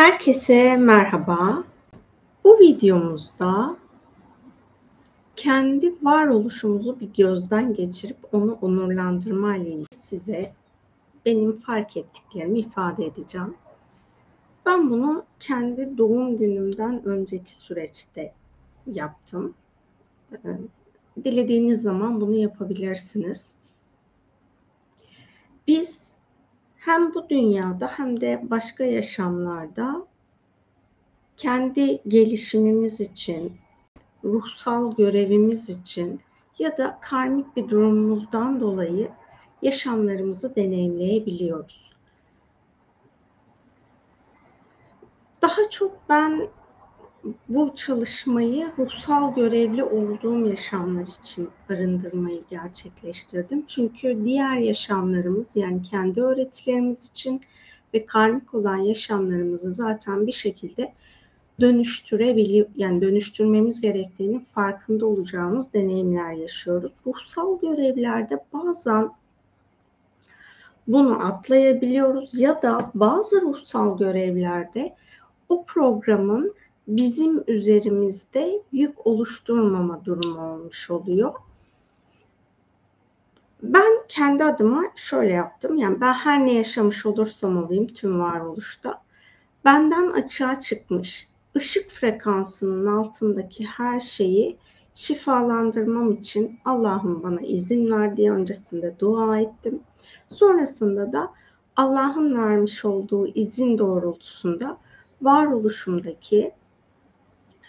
Herkese merhaba. Bu videomuzda kendi varoluşumuzu bir gözden geçirip onu onurlandırma ile ilgili size benim fark ettiklerimi ifade edeceğim. Ben bunu kendi doğum günümden önceki süreçte yaptım. Ee, dilediğiniz zaman bunu yapabilirsiniz. Biz hem bu dünyada hem de başka yaşamlarda kendi gelişimimiz için, ruhsal görevimiz için ya da karmik bir durumumuzdan dolayı yaşamlarımızı deneyimleyebiliyoruz. Daha çok ben bu çalışmayı ruhsal görevli olduğum yaşamlar için arındırmayı gerçekleştirdim. Çünkü diğer yaşamlarımız yani kendi öğretilerimiz için ve karmik olan yaşamlarımızı zaten bir şekilde dönüştürebiliyor yani dönüştürmemiz gerektiğini farkında olacağımız deneyimler yaşıyoruz. Ruhsal görevlerde bazen bunu atlayabiliyoruz ya da bazı ruhsal görevlerde o programın bizim üzerimizde yük oluşturmama durumu olmuş oluyor. Ben kendi adıma şöyle yaptım. Yani ben her ne yaşamış olursam olayım tüm varoluşta benden açığa çıkmış ışık frekansının altındaki her şeyi şifalandırmam için Allah'ın bana izin verdiği öncesinde dua ettim. Sonrasında da Allah'ın vermiş olduğu izin doğrultusunda varoluşumdaki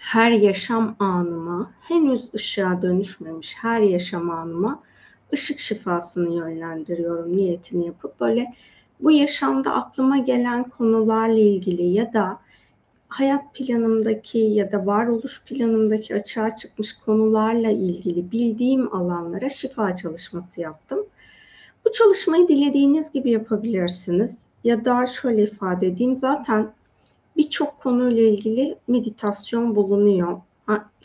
her yaşam anıma, henüz ışığa dönüşmemiş her yaşam anıma ışık şifasını yönlendiriyorum niyetini yapıp böyle bu yaşamda aklıma gelen konularla ilgili ya da hayat planımdaki ya da varoluş planımdaki açığa çıkmış konularla ilgili bildiğim alanlara şifa çalışması yaptım. Bu çalışmayı dilediğiniz gibi yapabilirsiniz. Ya da şöyle ifade edeyim zaten birçok konuyla ilgili meditasyon bulunuyor.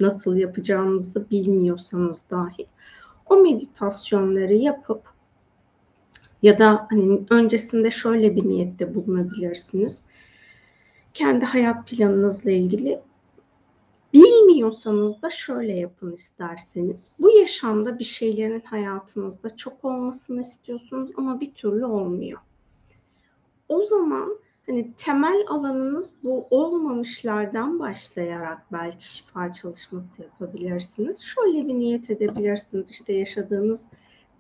Nasıl yapacağınızı bilmiyorsanız dahi. O meditasyonları yapıp ya da hani öncesinde şöyle bir niyette bulunabilirsiniz kendi hayat planınızla ilgili bilmiyorsanız da şöyle yapın isterseniz. Bu yaşamda bir şeylerin hayatınızda çok olmasını istiyorsunuz ama bir türlü olmuyor. O zaman hani temel alanınız bu olmamışlardan başlayarak belki şifa çalışması yapabilirsiniz. Şöyle bir niyet edebilirsiniz. İşte yaşadığınız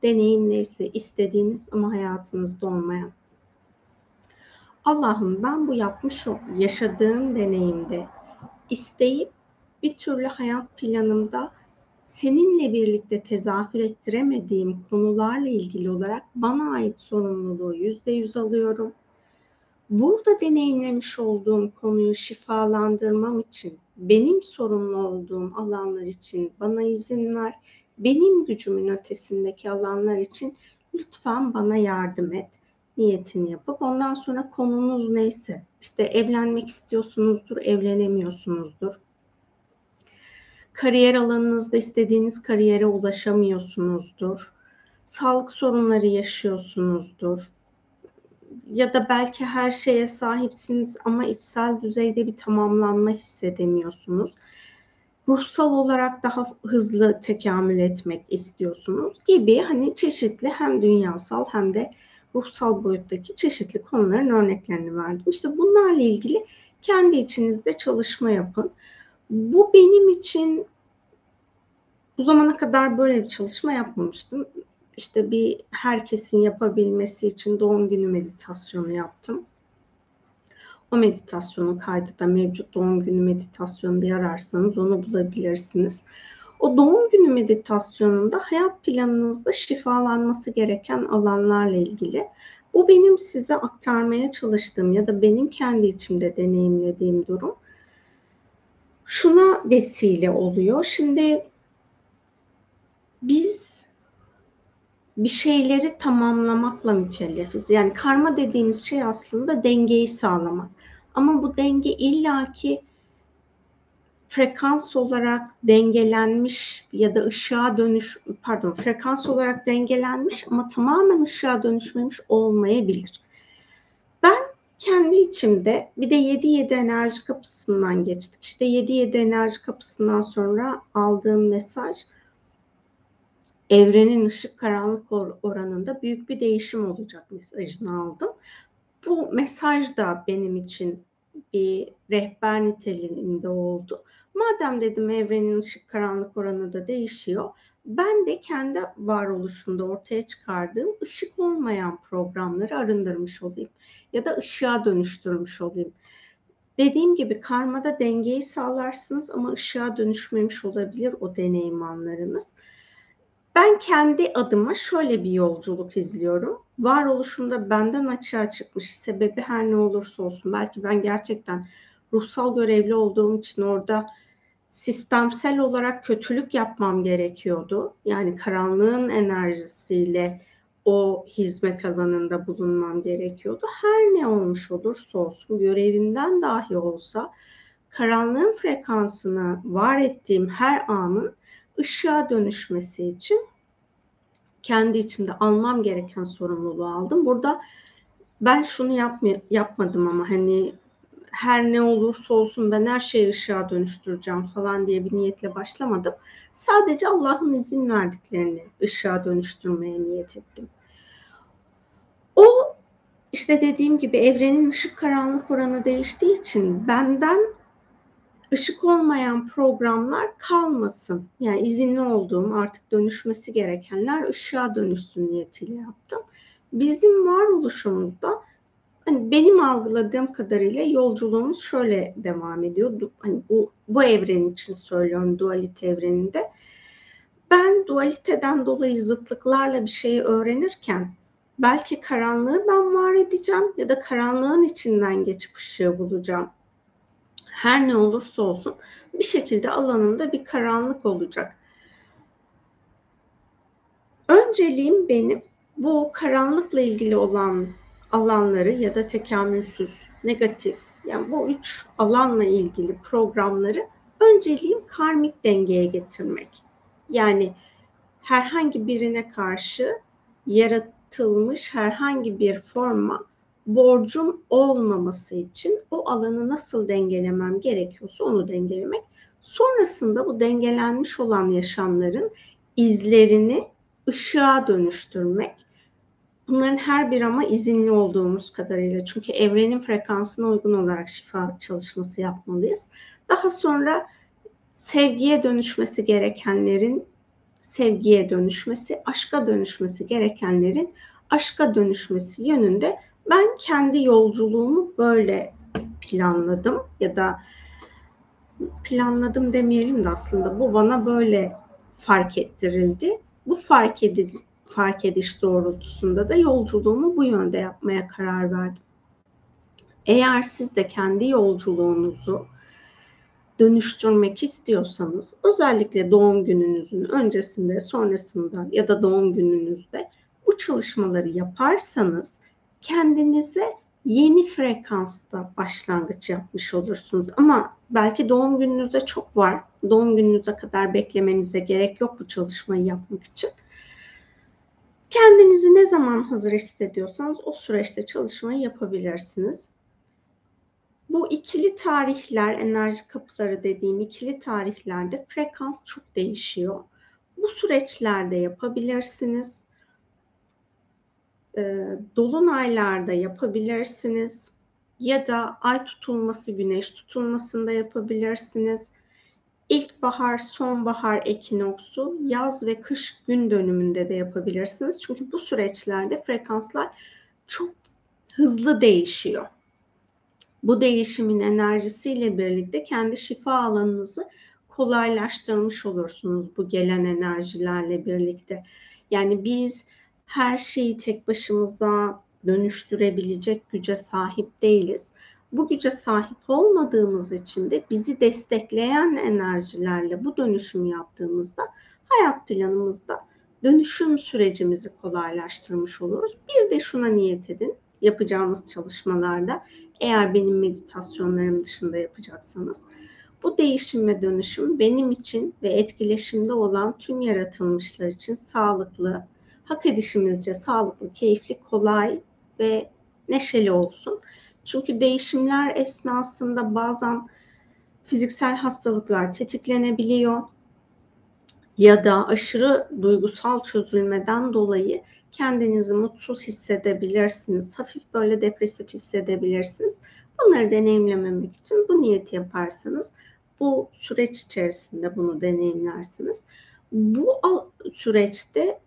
deneyim neyse istediğiniz ama hayatınızda olmayan Allah'ım ben bu yapmış yaşadığım deneyimde isteyip bir türlü hayat planımda seninle birlikte tezahür ettiremediğim konularla ilgili olarak bana ait sorumluluğu yüzde yüz alıyorum. Burada deneyimlemiş olduğum konuyu şifalandırmam için, benim sorumlu olduğum alanlar için bana izin ver. Benim gücümün ötesindeki alanlar için lütfen bana yardım et niyetini yapıp ondan sonra konunuz neyse işte evlenmek istiyorsunuzdur, evlenemiyorsunuzdur. Kariyer alanınızda istediğiniz kariyere ulaşamıyorsunuzdur. Sağlık sorunları yaşıyorsunuzdur. Ya da belki her şeye sahipsiniz ama içsel düzeyde bir tamamlanma hissedemiyorsunuz. Ruhsal olarak daha hızlı tekamül etmek istiyorsunuz gibi hani çeşitli hem dünyasal hem de ruhsal boyuttaki çeşitli konuların örneklerini verdim. İşte bunlarla ilgili kendi içinizde çalışma yapın. Bu benim için bu zamana kadar böyle bir çalışma yapmamıştım. İşte bir herkesin yapabilmesi için doğum günü meditasyonu yaptım. O meditasyonun kaydı da mevcut doğum günü meditasyonu diye ararsanız onu bulabilirsiniz. O doğum günü meditasyonunda hayat planınızda şifalanması gereken alanlarla ilgili. Bu benim size aktarmaya çalıştığım ya da benim kendi içimde deneyimlediğim durum. Şuna vesile oluyor. Şimdi biz bir şeyleri tamamlamakla mükellefiz. Yani karma dediğimiz şey aslında dengeyi sağlamak. Ama bu denge illaki frekans olarak dengelenmiş ya da ışığa dönüş pardon frekans olarak dengelenmiş ama tamamen ışığa dönüşmemiş olmayabilir. Ben kendi içimde bir de 7-7 enerji kapısından geçtik. İşte 7-7 enerji kapısından sonra aldığım mesaj evrenin ışık karanlık oranında büyük bir değişim olacak mesajını aldım. Bu mesaj da benim için bir rehber niteliğinde oldu. Madem dedim evrenin ışık karanlık oranı da değişiyor. Ben de kendi varoluşumda ortaya çıkardığım ışık olmayan programları arındırmış olayım ya da ışığa dönüştürmüş olayım. Dediğim gibi karmada dengeyi sağlarsınız ama ışığa dönüşmemiş olabilir o deneyim anlarınız. Ben kendi adıma şöyle bir yolculuk izliyorum. Varoluşumda benden açığa çıkmış sebebi her ne olursa olsun. Belki ben gerçekten ruhsal görevli olduğum için orada sistemsel olarak kötülük yapmam gerekiyordu. Yani karanlığın enerjisiyle o hizmet alanında bulunmam gerekiyordu. Her ne olmuş olursa olsun görevimden dahi olsa karanlığın frekansını var ettiğim her anın ışığa dönüşmesi için kendi içimde almam gereken sorumluluğu aldım. Burada ben şunu yapma, yapmadım ama hani her ne olursa olsun ben her şeyi ışığa dönüştüreceğim falan diye bir niyetle başlamadım. Sadece Allah'ın izin verdiklerini ışığa dönüştürmeye niyet ettim. O işte dediğim gibi evrenin ışık karanlık oranı değiştiği için benden ışık olmayan programlar kalmasın. Yani izinli olduğum artık dönüşmesi gerekenler ışığa dönüşsün niyetiyle yaptım. Bizim varoluşumuzda hani benim algıladığım kadarıyla yolculuğumuz şöyle devam ediyor. Hani bu, bu evren için söylüyorum dualite evreninde. Ben dualiteden dolayı zıtlıklarla bir şeyi öğrenirken belki karanlığı ben var edeceğim ya da karanlığın içinden geçip ışığı bulacağım. Her ne olursa olsun bir şekilde alanımda bir karanlık olacak. Önceliğim benim bu karanlıkla ilgili olan alanları ya da tekamülsüz, negatif yani bu üç alanla ilgili programları önceliğim karmik dengeye getirmek. Yani herhangi birine karşı yaratılmış herhangi bir forma borcum olmaması için o alanı nasıl dengelemem gerekiyorsa onu dengelemek. Sonrasında bu dengelenmiş olan yaşamların izlerini ışığa dönüştürmek Bunların her bir ama izinli olduğumuz kadarıyla. Çünkü evrenin frekansına uygun olarak şifa çalışması yapmalıyız. Daha sonra sevgiye dönüşmesi gerekenlerin sevgiye dönüşmesi, aşka dönüşmesi gerekenlerin aşka dönüşmesi yönünde ben kendi yolculuğumu böyle planladım ya da planladım demeyelim de aslında bu bana böyle fark ettirildi. Bu fark edil fark ediş doğrultusunda da yolculuğumu bu yönde yapmaya karar verdim. Eğer siz de kendi yolculuğunuzu dönüştürmek istiyorsanız özellikle doğum gününüzün öncesinde, sonrasında ya da doğum gününüzde bu çalışmaları yaparsanız kendinize yeni frekansta başlangıç yapmış olursunuz. Ama belki doğum gününüze çok var. Doğum gününüze kadar beklemenize gerek yok bu çalışmayı yapmak için. Kendinizi ne zaman hazır hissediyorsanız o süreçte çalışmayı yapabilirsiniz. Bu ikili tarihler, enerji kapıları dediğim ikili tarihlerde frekans çok değişiyor. Bu süreçlerde yapabilirsiniz. Ee, dolunaylarda yapabilirsiniz. Ya da ay tutulması, güneş tutulmasında yapabilirsiniz İlkbahar, sonbahar ekinoksu, yaz ve kış gün dönümünde de yapabilirsiniz. Çünkü bu süreçlerde frekanslar çok hızlı değişiyor. Bu değişimin enerjisiyle birlikte kendi şifa alanınızı kolaylaştırmış olursunuz bu gelen enerjilerle birlikte. Yani biz her şeyi tek başımıza dönüştürebilecek güce sahip değiliz bu güce sahip olmadığımız için de bizi destekleyen enerjilerle bu dönüşümü yaptığımızda hayat planımızda dönüşüm sürecimizi kolaylaştırmış oluruz. Bir de şuna niyet edin yapacağımız çalışmalarda eğer benim meditasyonlarım dışında yapacaksanız bu değişim ve dönüşüm benim için ve etkileşimde olan tüm yaratılmışlar için sağlıklı, hak edişimizce sağlıklı, keyifli, kolay ve neşeli olsun. Çünkü değişimler esnasında bazen fiziksel hastalıklar tetiklenebiliyor ya da aşırı duygusal çözülmeden dolayı kendinizi mutsuz hissedebilirsiniz. Hafif böyle depresif hissedebilirsiniz. Bunları deneyimlememek için bu niyeti yaparsanız bu süreç içerisinde bunu deneyimlersiniz. Bu süreçte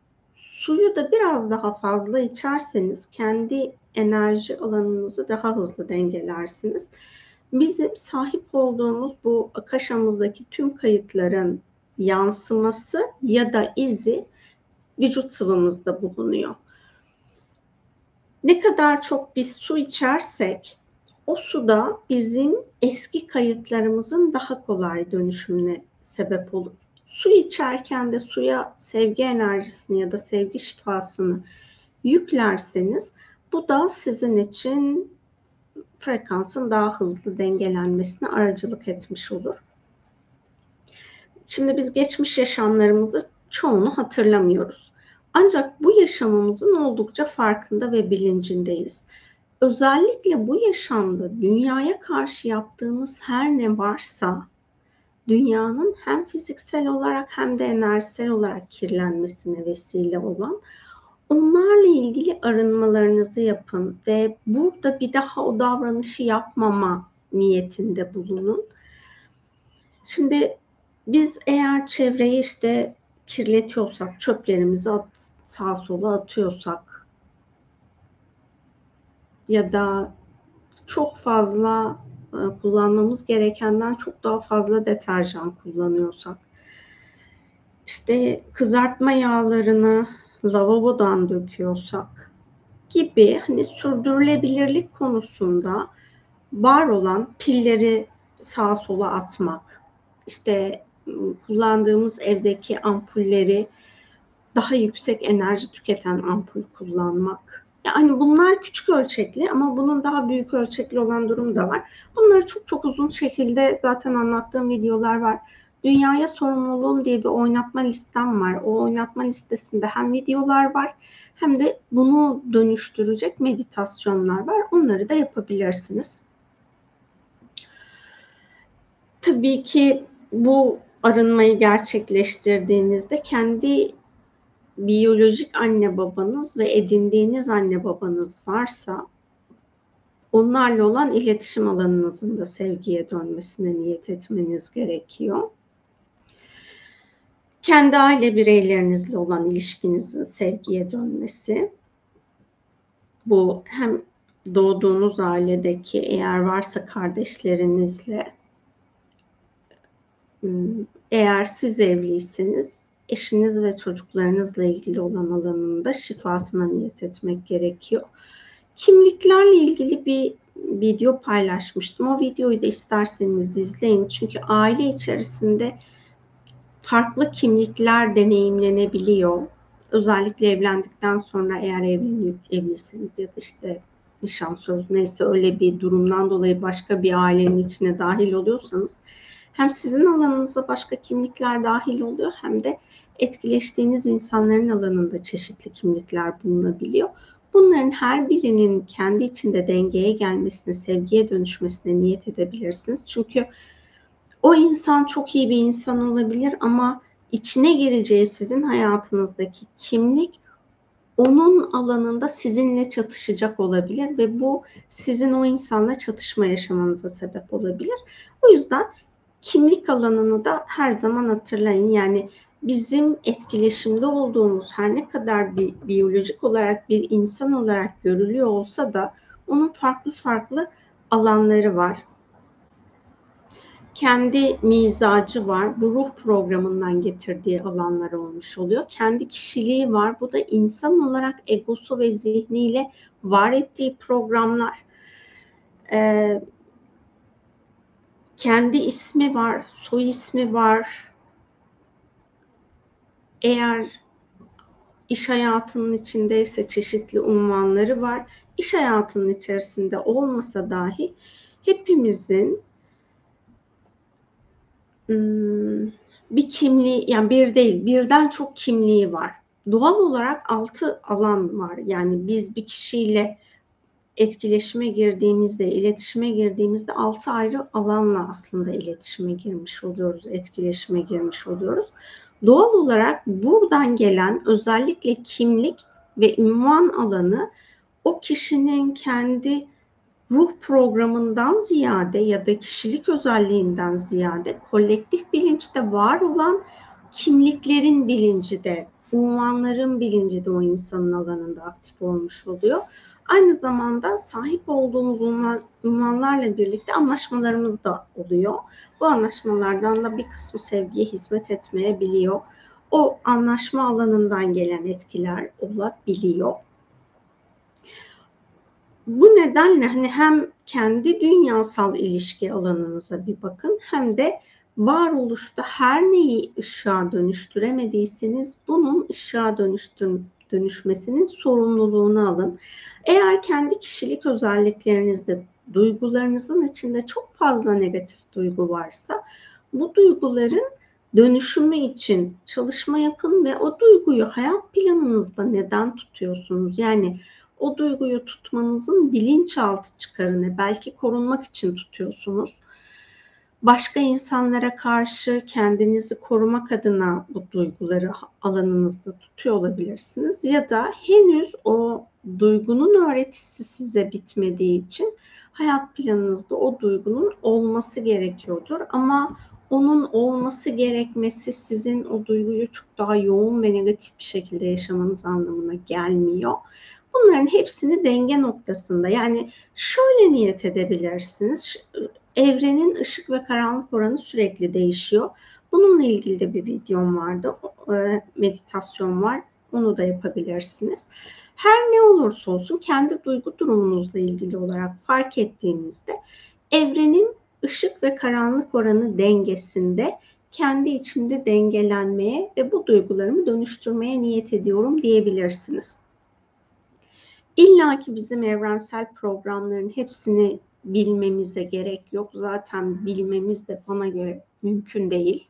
suyu da biraz daha fazla içerseniz kendi enerji alanınızı daha hızlı dengelersiniz. Bizim sahip olduğumuz bu akaşamızdaki tüm kayıtların yansıması ya da izi vücut sıvımızda bulunuyor. Ne kadar çok biz su içersek o suda bizim eski kayıtlarımızın daha kolay dönüşümüne sebep olur. Su içerken de suya sevgi enerjisini ya da sevgi şifasını yüklerseniz bu da sizin için frekansın daha hızlı dengelenmesine aracılık etmiş olur. Şimdi biz geçmiş yaşamlarımızı çoğunu hatırlamıyoruz. Ancak bu yaşamımızın oldukça farkında ve bilincindeyiz. Özellikle bu yaşamda dünyaya karşı yaptığımız her ne varsa dünyanın hem fiziksel olarak hem de enerjisel olarak kirlenmesine vesile olan onlarla ilgili arınmalarınızı yapın ve burada bir daha o davranışı yapmama niyetinde bulunun. Şimdi biz eğer çevreyi işte kirletiyorsak, çöplerimizi at, sağa sola atıyorsak ya da çok fazla kullanmamız gerekenden çok daha fazla deterjan kullanıyorsak işte kızartma yağlarını lavabodan döküyorsak gibi hani sürdürülebilirlik konusunda var olan pilleri sağa sola atmak, işte kullandığımız evdeki ampulleri daha yüksek enerji tüketen ampul kullanmak. Yani bunlar küçük ölçekli ama bunun daha büyük ölçekli olan durum da var. Bunları çok çok uzun şekilde zaten anlattığım videolar var. Dünyaya sorumluluğum diye bir oynatma listem var. O oynatma listesinde hem videolar var hem de bunu dönüştürecek meditasyonlar var. Onları da yapabilirsiniz. Tabii ki bu arınmayı gerçekleştirdiğinizde kendi biyolojik anne babanız ve edindiğiniz anne babanız varsa onlarla olan iletişim alanınızın da sevgiye dönmesine niyet etmeniz gerekiyor. Kendi aile bireylerinizle olan ilişkinizin sevgiye dönmesi. Bu hem doğduğunuz ailedeki eğer varsa kardeşlerinizle Hmm, eğer siz evliyseniz eşiniz ve çocuklarınızla ilgili olan alanında şifasına niyet etmek gerekiyor. Kimliklerle ilgili bir video paylaşmıştım. O videoyu da isterseniz izleyin. Çünkü aile içerisinde farklı kimlikler deneyimlenebiliyor. Özellikle evlendikten sonra eğer evli, evlisiniz ya da işte nişan söz neyse öyle bir durumdan dolayı başka bir ailenin içine dahil oluyorsanız hem sizin alanınıza başka kimlikler dahil oluyor hem de etkileştiğiniz insanların alanında çeşitli kimlikler bulunabiliyor. Bunların her birinin kendi içinde dengeye gelmesine, sevgiye dönüşmesine niyet edebilirsiniz. Çünkü o insan çok iyi bir insan olabilir ama içine gireceği sizin hayatınızdaki kimlik onun alanında sizinle çatışacak olabilir ve bu sizin o insanla çatışma yaşamanıza sebep olabilir. O yüzden kimlik alanını da her zaman hatırlayın. Yani bizim etkileşimde olduğumuz her ne kadar bir biyolojik olarak bir insan olarak görülüyor olsa da onun farklı farklı alanları var. Kendi mizacı var. Bu ruh programından getirdiği alanlar olmuş oluyor. Kendi kişiliği var. Bu da insan olarak egosu ve zihniyle var ettiği programlar. Ee, kendi ismi var, soy ismi var. Eğer iş hayatının içindeyse çeşitli unvanları var. İş hayatının içerisinde olmasa dahi hepimizin hmm, bir kimliği yani bir değil birden çok kimliği var. Doğal olarak altı alan var. Yani biz bir kişiyle etkileşime girdiğimizde, iletişime girdiğimizde altı ayrı alanla aslında iletişime girmiş oluyoruz, etkileşime girmiş oluyoruz. Doğal olarak buradan gelen özellikle kimlik ve ünvan alanı o kişinin kendi ruh programından ziyade ya da kişilik özelliğinden ziyade kolektif bilinçte var olan kimliklerin bilinci de, unvanların bilinci de o insanın alanında aktif olmuş oluyor. Aynı zamanda sahip olduğumuz unvan, unvanlarla birlikte anlaşmalarımız da oluyor. Bu anlaşmalardan da bir kısmı sevgiye hizmet etmeyebiliyor. O anlaşma alanından gelen etkiler olabiliyor. Bu nedenle hani hem kendi dünyasal ilişki alanınıza bir bakın hem de varoluşta her neyi ışığa dönüştüremediyseniz bunun ışığa dönüştür, dönüşmesinin sorumluluğunu alın. Eğer kendi kişilik özelliklerinizde duygularınızın içinde çok fazla negatif duygu varsa bu duyguların dönüşümü için çalışma yapın ve o duyguyu hayat planınızda neden tutuyorsunuz? Yani o duyguyu tutmanızın bilinçaltı çıkarını belki korunmak için tutuyorsunuz. Başka insanlara karşı kendinizi korumak adına bu duyguları alanınızda tutuyor olabilirsiniz ya da henüz o duygunun öğretisi size bitmediği için hayat planınızda o duygunun olması gerekiyordur ama onun olması gerekmesi sizin o duyguyu çok daha yoğun ve negatif bir şekilde yaşamanız anlamına gelmiyor. Bunların hepsini denge noktasında yani şöyle niyet edebilirsiniz. Evrenin ışık ve karanlık oranı sürekli değişiyor. Bununla ilgili de bir videom vardı. E, meditasyon var. Onu da yapabilirsiniz. Her ne olursa olsun kendi duygu durumunuzla ilgili olarak fark ettiğinizde evrenin ışık ve karanlık oranı dengesinde kendi içimde dengelenmeye ve bu duygularımı dönüştürmeye niyet ediyorum diyebilirsiniz. İlla ki bizim evrensel programların hepsini bilmemize gerek yok. Zaten bilmemiz de bana göre mümkün değil.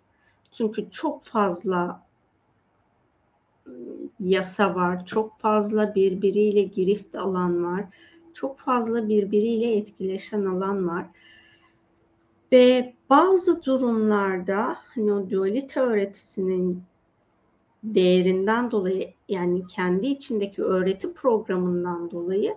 Çünkü çok fazla ıı, yasa var, çok fazla birbiriyle girift alan var, çok fazla birbiriyle etkileşen alan var. Ve bazı durumlarda hani o dualite öğretisinin değerinden dolayı yani kendi içindeki öğreti programından dolayı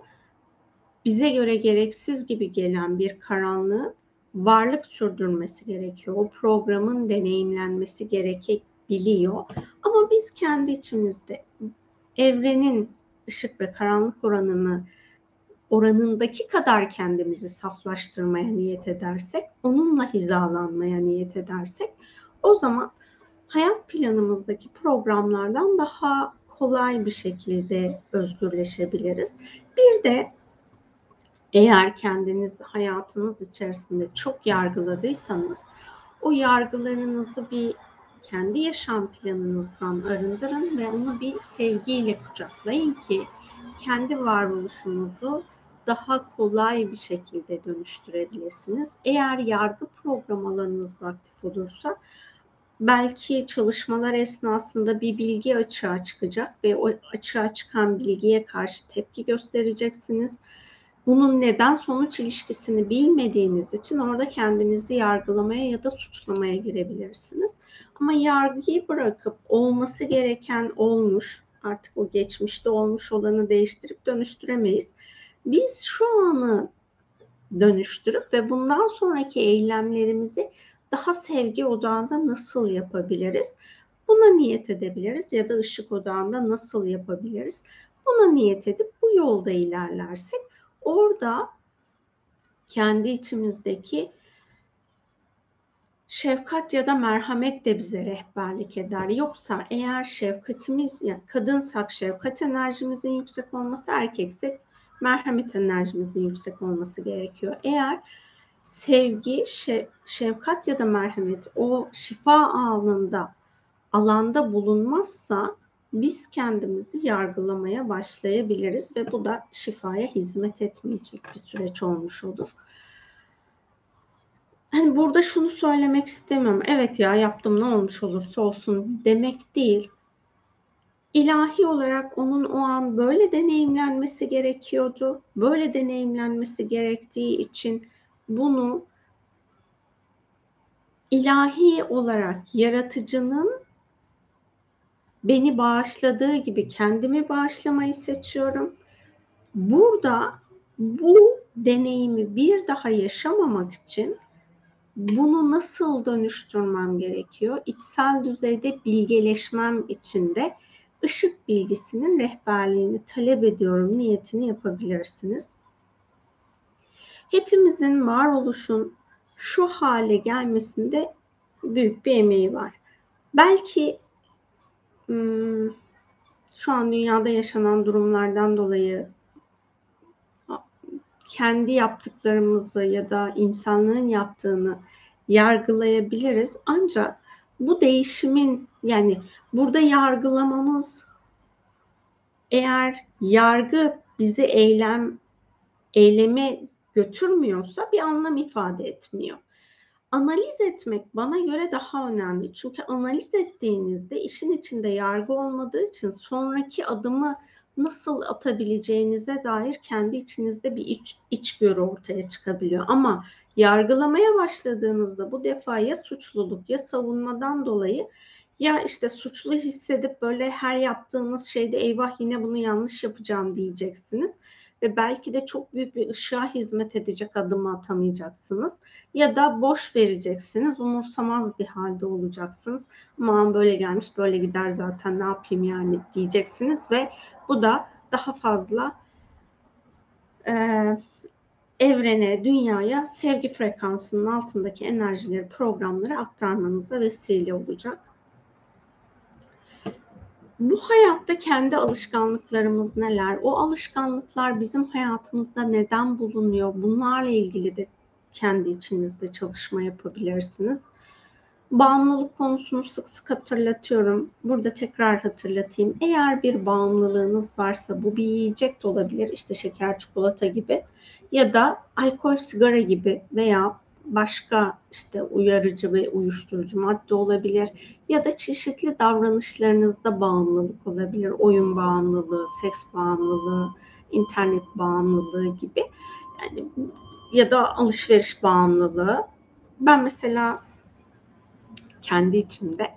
bize göre gereksiz gibi gelen bir karanlığı varlık sürdürmesi gerekiyor. O programın deneyimlenmesi gerekebiliyor. Ama biz kendi içimizde evrenin ışık ve karanlık oranını oranındaki kadar kendimizi saflaştırmaya niyet edersek, onunla hizalanmaya niyet edersek o zaman hayat planımızdaki programlardan daha kolay bir şekilde özgürleşebiliriz. Bir de eğer kendiniz hayatınız içerisinde çok yargıladıysanız o yargılarınızı bir kendi yaşam planınızdan arındırın ve onu bir sevgiyle kucaklayın ki kendi varoluşunuzu daha kolay bir şekilde dönüştürebilirsiniz. Eğer yargı program alanınızda aktif olursa belki çalışmalar esnasında bir bilgi açığa çıkacak ve o açığa çıkan bilgiye karşı tepki göstereceksiniz. Bunun neden sonuç ilişkisini bilmediğiniz için orada kendinizi yargılamaya ya da suçlamaya girebilirsiniz. Ama yargıyı bırakıp olması gereken olmuş, artık o geçmişte olmuş olanı değiştirip dönüştüremeyiz. Biz şu anı dönüştürüp ve bundan sonraki eylemlerimizi daha sevgi odağında nasıl yapabiliriz? Buna niyet edebiliriz ya da ışık odağında nasıl yapabiliriz? Buna niyet edip bu yolda ilerlersek orada kendi içimizdeki şefkat ya da merhamet de bize rehberlik eder. Yoksa eğer şefkatimiz, yani kadınsak şefkat enerjimizin yüksek olması, erkeksek merhamet enerjimizin yüksek olması gerekiyor. Eğer sevgi, şefkat ya da merhamet o şifa anında alanda bulunmazsa biz kendimizi yargılamaya başlayabiliriz ve bu da şifaya hizmet etmeyecek bir süreç olmuş olur. Hani burada şunu söylemek istemiyorum. Evet ya yaptım ne olmuş olursa olsun demek değil. ilahi olarak onun o an böyle deneyimlenmesi gerekiyordu. Böyle deneyimlenmesi gerektiği için bunu ilahi olarak yaratıcının beni bağışladığı gibi kendimi bağışlamayı seçiyorum. Burada bu deneyimi bir daha yaşamamak için bunu nasıl dönüştürmem gerekiyor? İçsel düzeyde bilgeleşmem için de ışık bilgisinin rehberliğini talep ediyorum niyetini yapabilirsiniz. Hepimizin varoluşun şu hale gelmesinde büyük bir emeği var. Belki şu an dünyada yaşanan durumlardan dolayı kendi yaptıklarımızı ya da insanlığın yaptığını yargılayabiliriz. Ancak bu değişimin yani burada yargılamamız eğer yargı bizi eylem eyleme götürmüyorsa bir anlam ifade etmiyor. Analiz etmek bana göre daha önemli. Çünkü analiz ettiğinizde işin içinde yargı olmadığı için sonraki adımı nasıl atabileceğinize dair kendi içinizde bir iç, içgörü ortaya çıkabiliyor. Ama yargılamaya başladığınızda bu defa ya suçluluk ya savunmadan dolayı ya işte suçlu hissedip böyle her yaptığınız şeyde eyvah yine bunu yanlış yapacağım diyeceksiniz ve belki de çok büyük bir ışığa hizmet edecek adımı atamayacaksınız. Ya da boş vereceksiniz umursamaz bir halde olacaksınız. Aman böyle gelmiş böyle gider zaten ne yapayım yani diyeceksiniz. Ve bu da daha fazla e, evrene, dünyaya sevgi frekansının altındaki enerjileri, programları aktarmanıza vesile olacak. Bu hayatta kendi alışkanlıklarımız neler? O alışkanlıklar bizim hayatımızda neden bulunuyor? Bunlarla ilgili de kendi içinizde çalışma yapabilirsiniz. Bağımlılık konusunu sık sık hatırlatıyorum. Burada tekrar hatırlatayım. Eğer bir bağımlılığınız varsa bu bir yiyecek de olabilir. İşte şeker, çikolata gibi ya da alkol, sigara gibi veya başka işte uyarıcı ve uyuşturucu madde olabilir ya da çeşitli davranışlarınızda bağımlılık olabilir. Oyun bağımlılığı, seks bağımlılığı, internet bağımlılığı gibi. Yani ya da alışveriş bağımlılığı. Ben mesela kendi içimde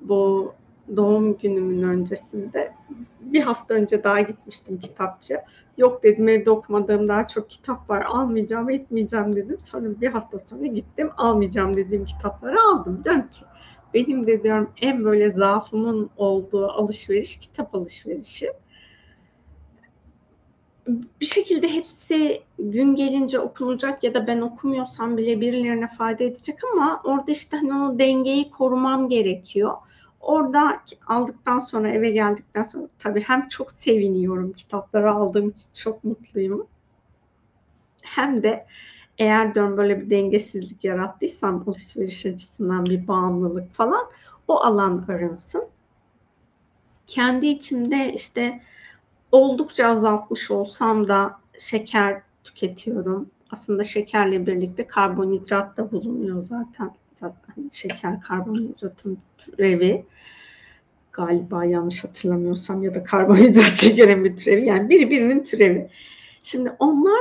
bu doğum günümün öncesinde bir hafta önce daha gitmiştim kitapçı. Yok dedim evde okumadığım daha çok kitap var almayacağım etmeyeceğim dedim. Sonra bir hafta sonra gittim almayacağım dediğim kitapları aldım. Diyorum ki benim de diyorum en böyle zaafımın olduğu alışveriş kitap alışverişi bir şekilde hepsi gün gelince okunacak ya da ben okumuyorsam bile birilerine fayda edecek ama orada işte hani o dengeyi korumam gerekiyor. Orada aldıktan sonra eve geldikten sonra tabii hem çok seviniyorum kitapları aldığım için çok mutluyum. Hem de eğer diyorum böyle bir dengesizlik yarattıysam alışveriş açısından bir bağımlılık falan o alan arınsın. Kendi içimde işte oldukça azaltmış olsam da şeker tüketiyorum. Aslında şekerle birlikte karbonhidrat da bulunuyor zaten. Hani şeker karbonhidratın türevi. Galiba yanlış hatırlamıyorsam ya da karbonhidrat şekerin bir türevi. Yani biri birinin türevi. Şimdi onlar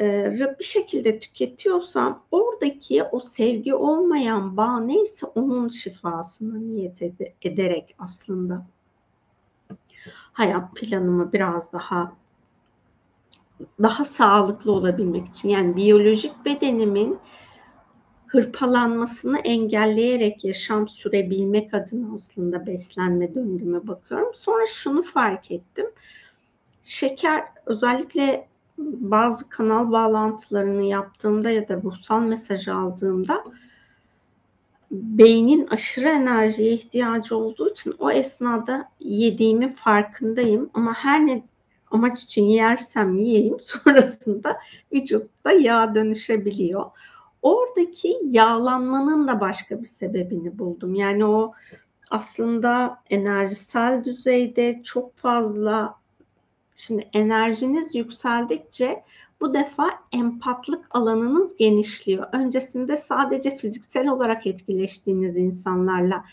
e, bir şekilde tüketiyorsam oradaki o sevgi olmayan bağ neyse onun şifasını niyet ederek aslında hayat planımı biraz daha daha sağlıklı olabilmek için yani biyolojik bedenimin hırpalanmasını engelleyerek yaşam sürebilmek adına aslında beslenme döngüme bakıyorum. Sonra şunu fark ettim. Şeker özellikle bazı kanal bağlantılarını yaptığımda ya da ruhsal mesaj aldığımda beynin aşırı enerjiye ihtiyacı olduğu için o esnada yediğimin farkındayım ama her ne amaç için yersem yiyeyim sonrasında vücutta yağ dönüşebiliyor. Oradaki yağlanmanın da başka bir sebebini buldum. Yani o aslında enerjisel düzeyde çok fazla şimdi enerjiniz yükseldikçe bu defa empatlık alanınız genişliyor. Öncesinde sadece fiziksel olarak etkileştiğiniz insanlarla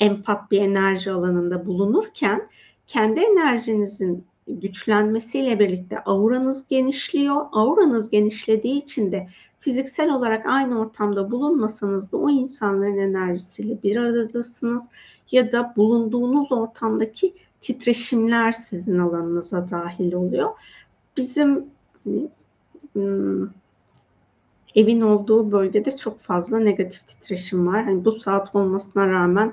empat bir enerji alanında bulunurken kendi enerjinizin güçlenmesiyle birlikte auranız genişliyor. Auranız genişlediği için de fiziksel olarak aynı ortamda bulunmasanız da o insanların enerjisiyle bir aradasınız ya da bulunduğunuz ortamdaki titreşimler sizin alanınıza dahil oluyor. Bizim hmm, evin olduğu bölgede çok fazla negatif titreşim var. Hani bu saat olmasına rağmen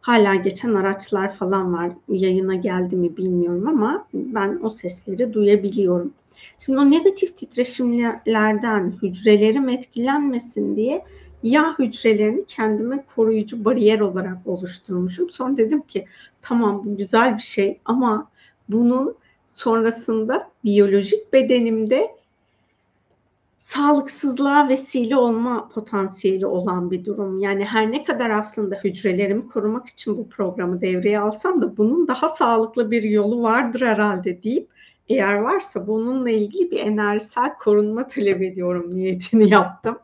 hala geçen araçlar falan var. Yayına geldi mi bilmiyorum ama ben o sesleri duyabiliyorum. Şimdi o negatif titreşimlerden hücrelerim etkilenmesin diye yağ hücrelerini kendime koruyucu bariyer olarak oluşturmuşum. Sonra dedim ki tamam bu güzel bir şey ama bunun sonrasında biyolojik bedenimde sağlıksızlığa vesile olma potansiyeli olan bir durum. Yani her ne kadar aslında hücrelerimi korumak için bu programı devreye alsam da bunun daha sağlıklı bir yolu vardır herhalde deyip eğer varsa bununla ilgili bir enerjisel korunma talep ediyorum niyetini yaptım.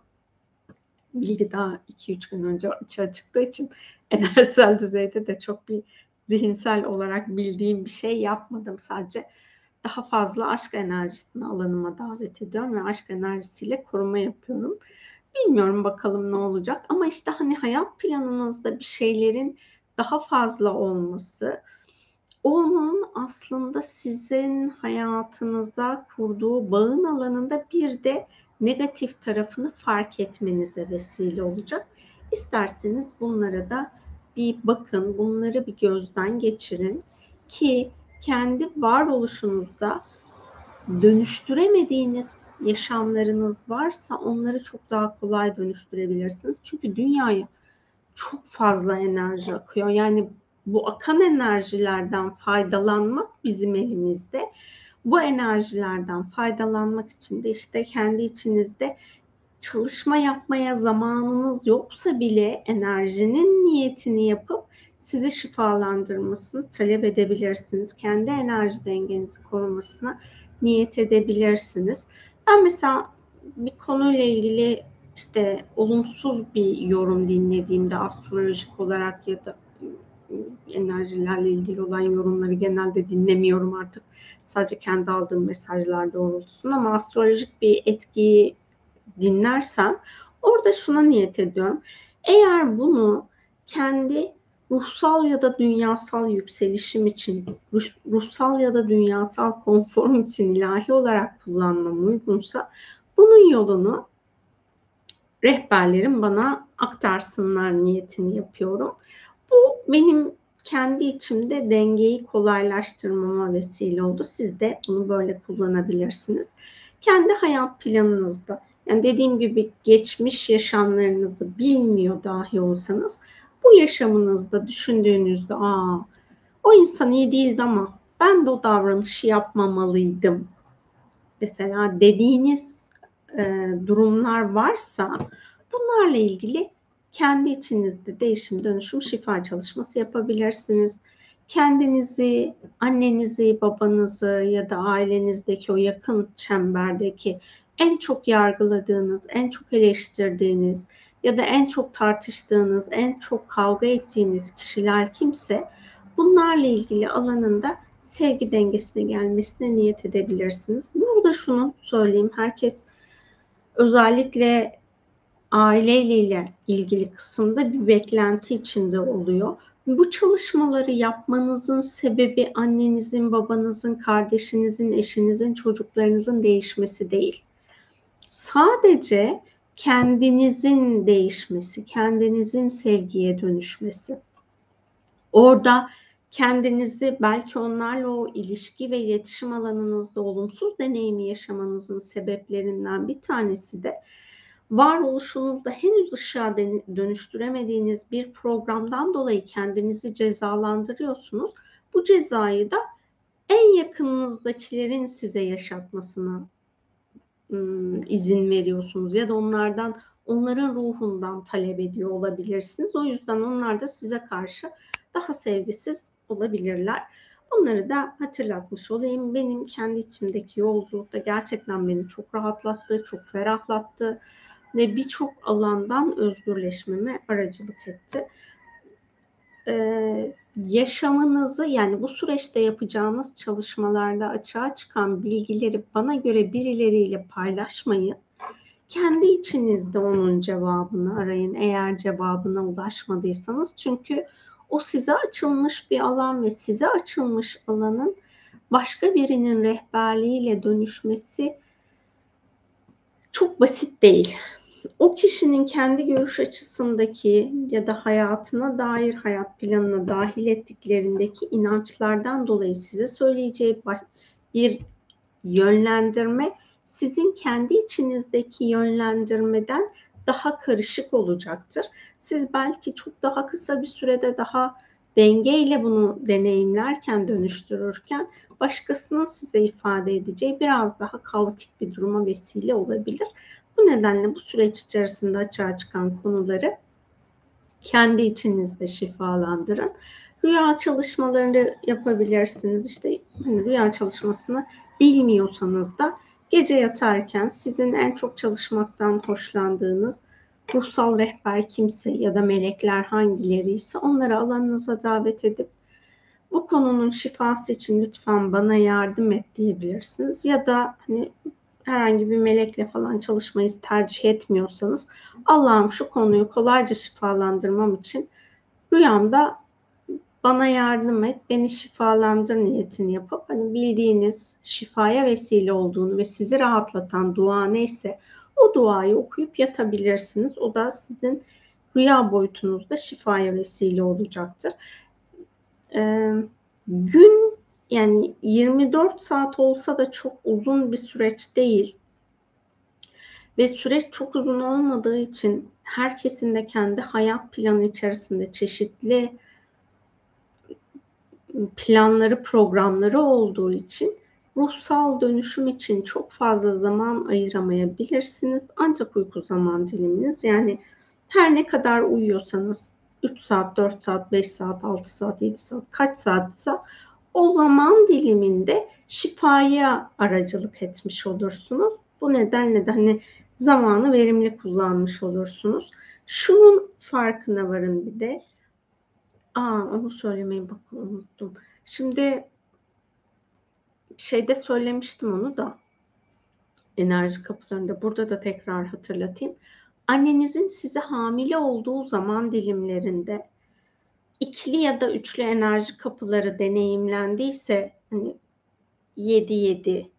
Bilgi daha 2-3 gün önce açığa çıktığı için enerjisel düzeyde de çok bir zihinsel olarak bildiğim bir şey yapmadım. Sadece daha fazla aşk enerjisini alanıma davet ediyorum ve aşk enerjisiyle koruma yapıyorum. Bilmiyorum bakalım ne olacak ama işte hani hayat planınızda bir şeylerin daha fazla olması, onun aslında sizin hayatınıza kurduğu bağın alanında bir de negatif tarafını fark etmenize vesile olacak. İsterseniz bunlara da bir bakın, bunları bir gözden geçirin ki kendi varoluşunuzda dönüştüremediğiniz yaşamlarınız varsa onları çok daha kolay dönüştürebilirsiniz. Çünkü dünyaya çok fazla enerji akıyor. Yani bu akan enerjilerden faydalanmak bizim elimizde. Bu enerjilerden faydalanmak için de işte kendi içinizde çalışma yapmaya zamanınız yoksa bile enerjinin niyetini yapıp sizi şifalandırmasını talep edebilirsiniz. Kendi enerji dengenizi korumasına niyet edebilirsiniz. Ben mesela bir konuyla ilgili işte olumsuz bir yorum dinlediğimde astrolojik olarak ya da enerjilerle ilgili olan yorumları genelde dinlemiyorum artık. Sadece kendi aldığım mesajlar doğrultusunda ama astrolojik bir etkiyi dinlersem orada şuna niyet ediyorum. Eğer bunu kendi ruhsal ya da dünyasal yükselişim için, ruhsal ya da dünyasal konforum için ilahi olarak kullanmam uygunsa bunun yolunu rehberlerim bana aktarsınlar niyetini yapıyorum. Bu benim kendi içimde dengeyi kolaylaştırmama vesile oldu. Siz de bunu böyle kullanabilirsiniz. Kendi hayat planınızda yani dediğim gibi geçmiş yaşamlarınızı bilmiyor dahi olsanız bu yaşamınızda düşündüğünüzde aa o insan iyi değildi ama ben de o davranışı yapmamalıydım. Mesela dediğiniz e, durumlar varsa bunlarla ilgili kendi içinizde değişim, dönüşüm, şifa çalışması yapabilirsiniz. Kendinizi, annenizi, babanızı ya da ailenizdeki o yakın çemberdeki en çok yargıladığınız, en çok eleştirdiğiniz ya da en çok tartıştığınız, en çok kavga ettiğiniz kişiler kimse bunlarla ilgili alanında sevgi dengesine gelmesine niyet edebilirsiniz. Burada şunu söyleyeyim. Herkes özellikle aileyle ilgili kısımda bir beklenti içinde oluyor. Bu çalışmaları yapmanızın sebebi annenizin, babanızın, kardeşinizin, eşinizin, çocuklarınızın değişmesi değil. Sadece kendinizin değişmesi, kendinizin sevgiye dönüşmesi. Orada kendinizi belki onlarla o ilişki ve iletişim alanınızda olumsuz deneyimi yaşamanızın sebeplerinden bir tanesi de varoluşunuzda henüz ışığa dönüştüremediğiniz bir programdan dolayı kendinizi cezalandırıyorsunuz. Bu cezayı da en yakınınızdakilerin size yaşatmasına izin veriyorsunuz ya da onlardan onların ruhundan talep ediyor olabilirsiniz. O yüzden onlar da size karşı daha sevgisiz olabilirler. Bunları da hatırlatmış olayım. Benim kendi içimdeki yolculukta gerçekten beni çok rahatlattı, çok ferahlattı ve birçok alandan özgürleşmeme aracılık etti. e, yaşamınızı yani bu süreçte yapacağınız çalışmalarda açığa çıkan bilgileri bana göre birileriyle paylaşmayın. Kendi içinizde onun cevabını arayın eğer cevabına ulaşmadıysanız. Çünkü o size açılmış bir alan ve size açılmış alanın başka birinin rehberliğiyle dönüşmesi çok basit değil. O kişinin kendi görüş açısındaki ya da hayatına dair hayat planına dahil ettiklerindeki inançlardan dolayı size söyleyeceği bir yönlendirme sizin kendi içinizdeki yönlendirmeden daha karışık olacaktır. Siz belki çok daha kısa bir sürede daha dengeyle bunu deneyimlerken, dönüştürürken başkasının size ifade edeceği biraz daha kaotik bir duruma vesile olabilir. Nedenle bu süreç içerisinde açığa çıkan konuları kendi içinizde şifalandırın. Rüya çalışmaları yapabilirsiniz. İşte hani rüya çalışmasını bilmiyorsanız da gece yatarken sizin en çok çalışmaktan hoşlandığınız ruhsal rehber kimse ya da melekler hangileri ise onları alanınıza davet edip bu konunun şifası için lütfen bana yardım et diyebilirsiniz. Ya da hani herhangi bir melekle falan çalışmayı tercih etmiyorsanız Allah'ım şu konuyu kolayca şifalandırmam için rüyamda bana yardım et, beni şifalandır niyetini yapıp hani bildiğiniz şifaya vesile olduğunu ve sizi rahatlatan dua neyse o duayı okuyup yatabilirsiniz. O da sizin rüya boyutunuzda şifaya vesile olacaktır. Ee, gün yani 24 saat olsa da çok uzun bir süreç değil. Ve süreç çok uzun olmadığı için herkesin de kendi hayat planı içerisinde çeşitli planları, programları olduğu için ruhsal dönüşüm için çok fazla zaman ayıramayabilirsiniz. Ancak uyku zaman diliminiz yani her ne kadar uyuyorsanız 3 saat, 4 saat, 5 saat, 6 saat, 7 saat kaç saatse o zaman diliminde şifaya aracılık etmiş olursunuz. Bu nedenle de hani zamanı verimli kullanmış olursunuz. Şunun farkına varın bir de. Aa onu söylemeyi bak unuttum. Şimdi şeyde söylemiştim onu da enerji kapılarında. Burada da tekrar hatırlatayım. Annenizin size hamile olduğu zaman dilimlerinde ikili ya da üçlü enerji kapıları deneyimlendiyse hani 7 7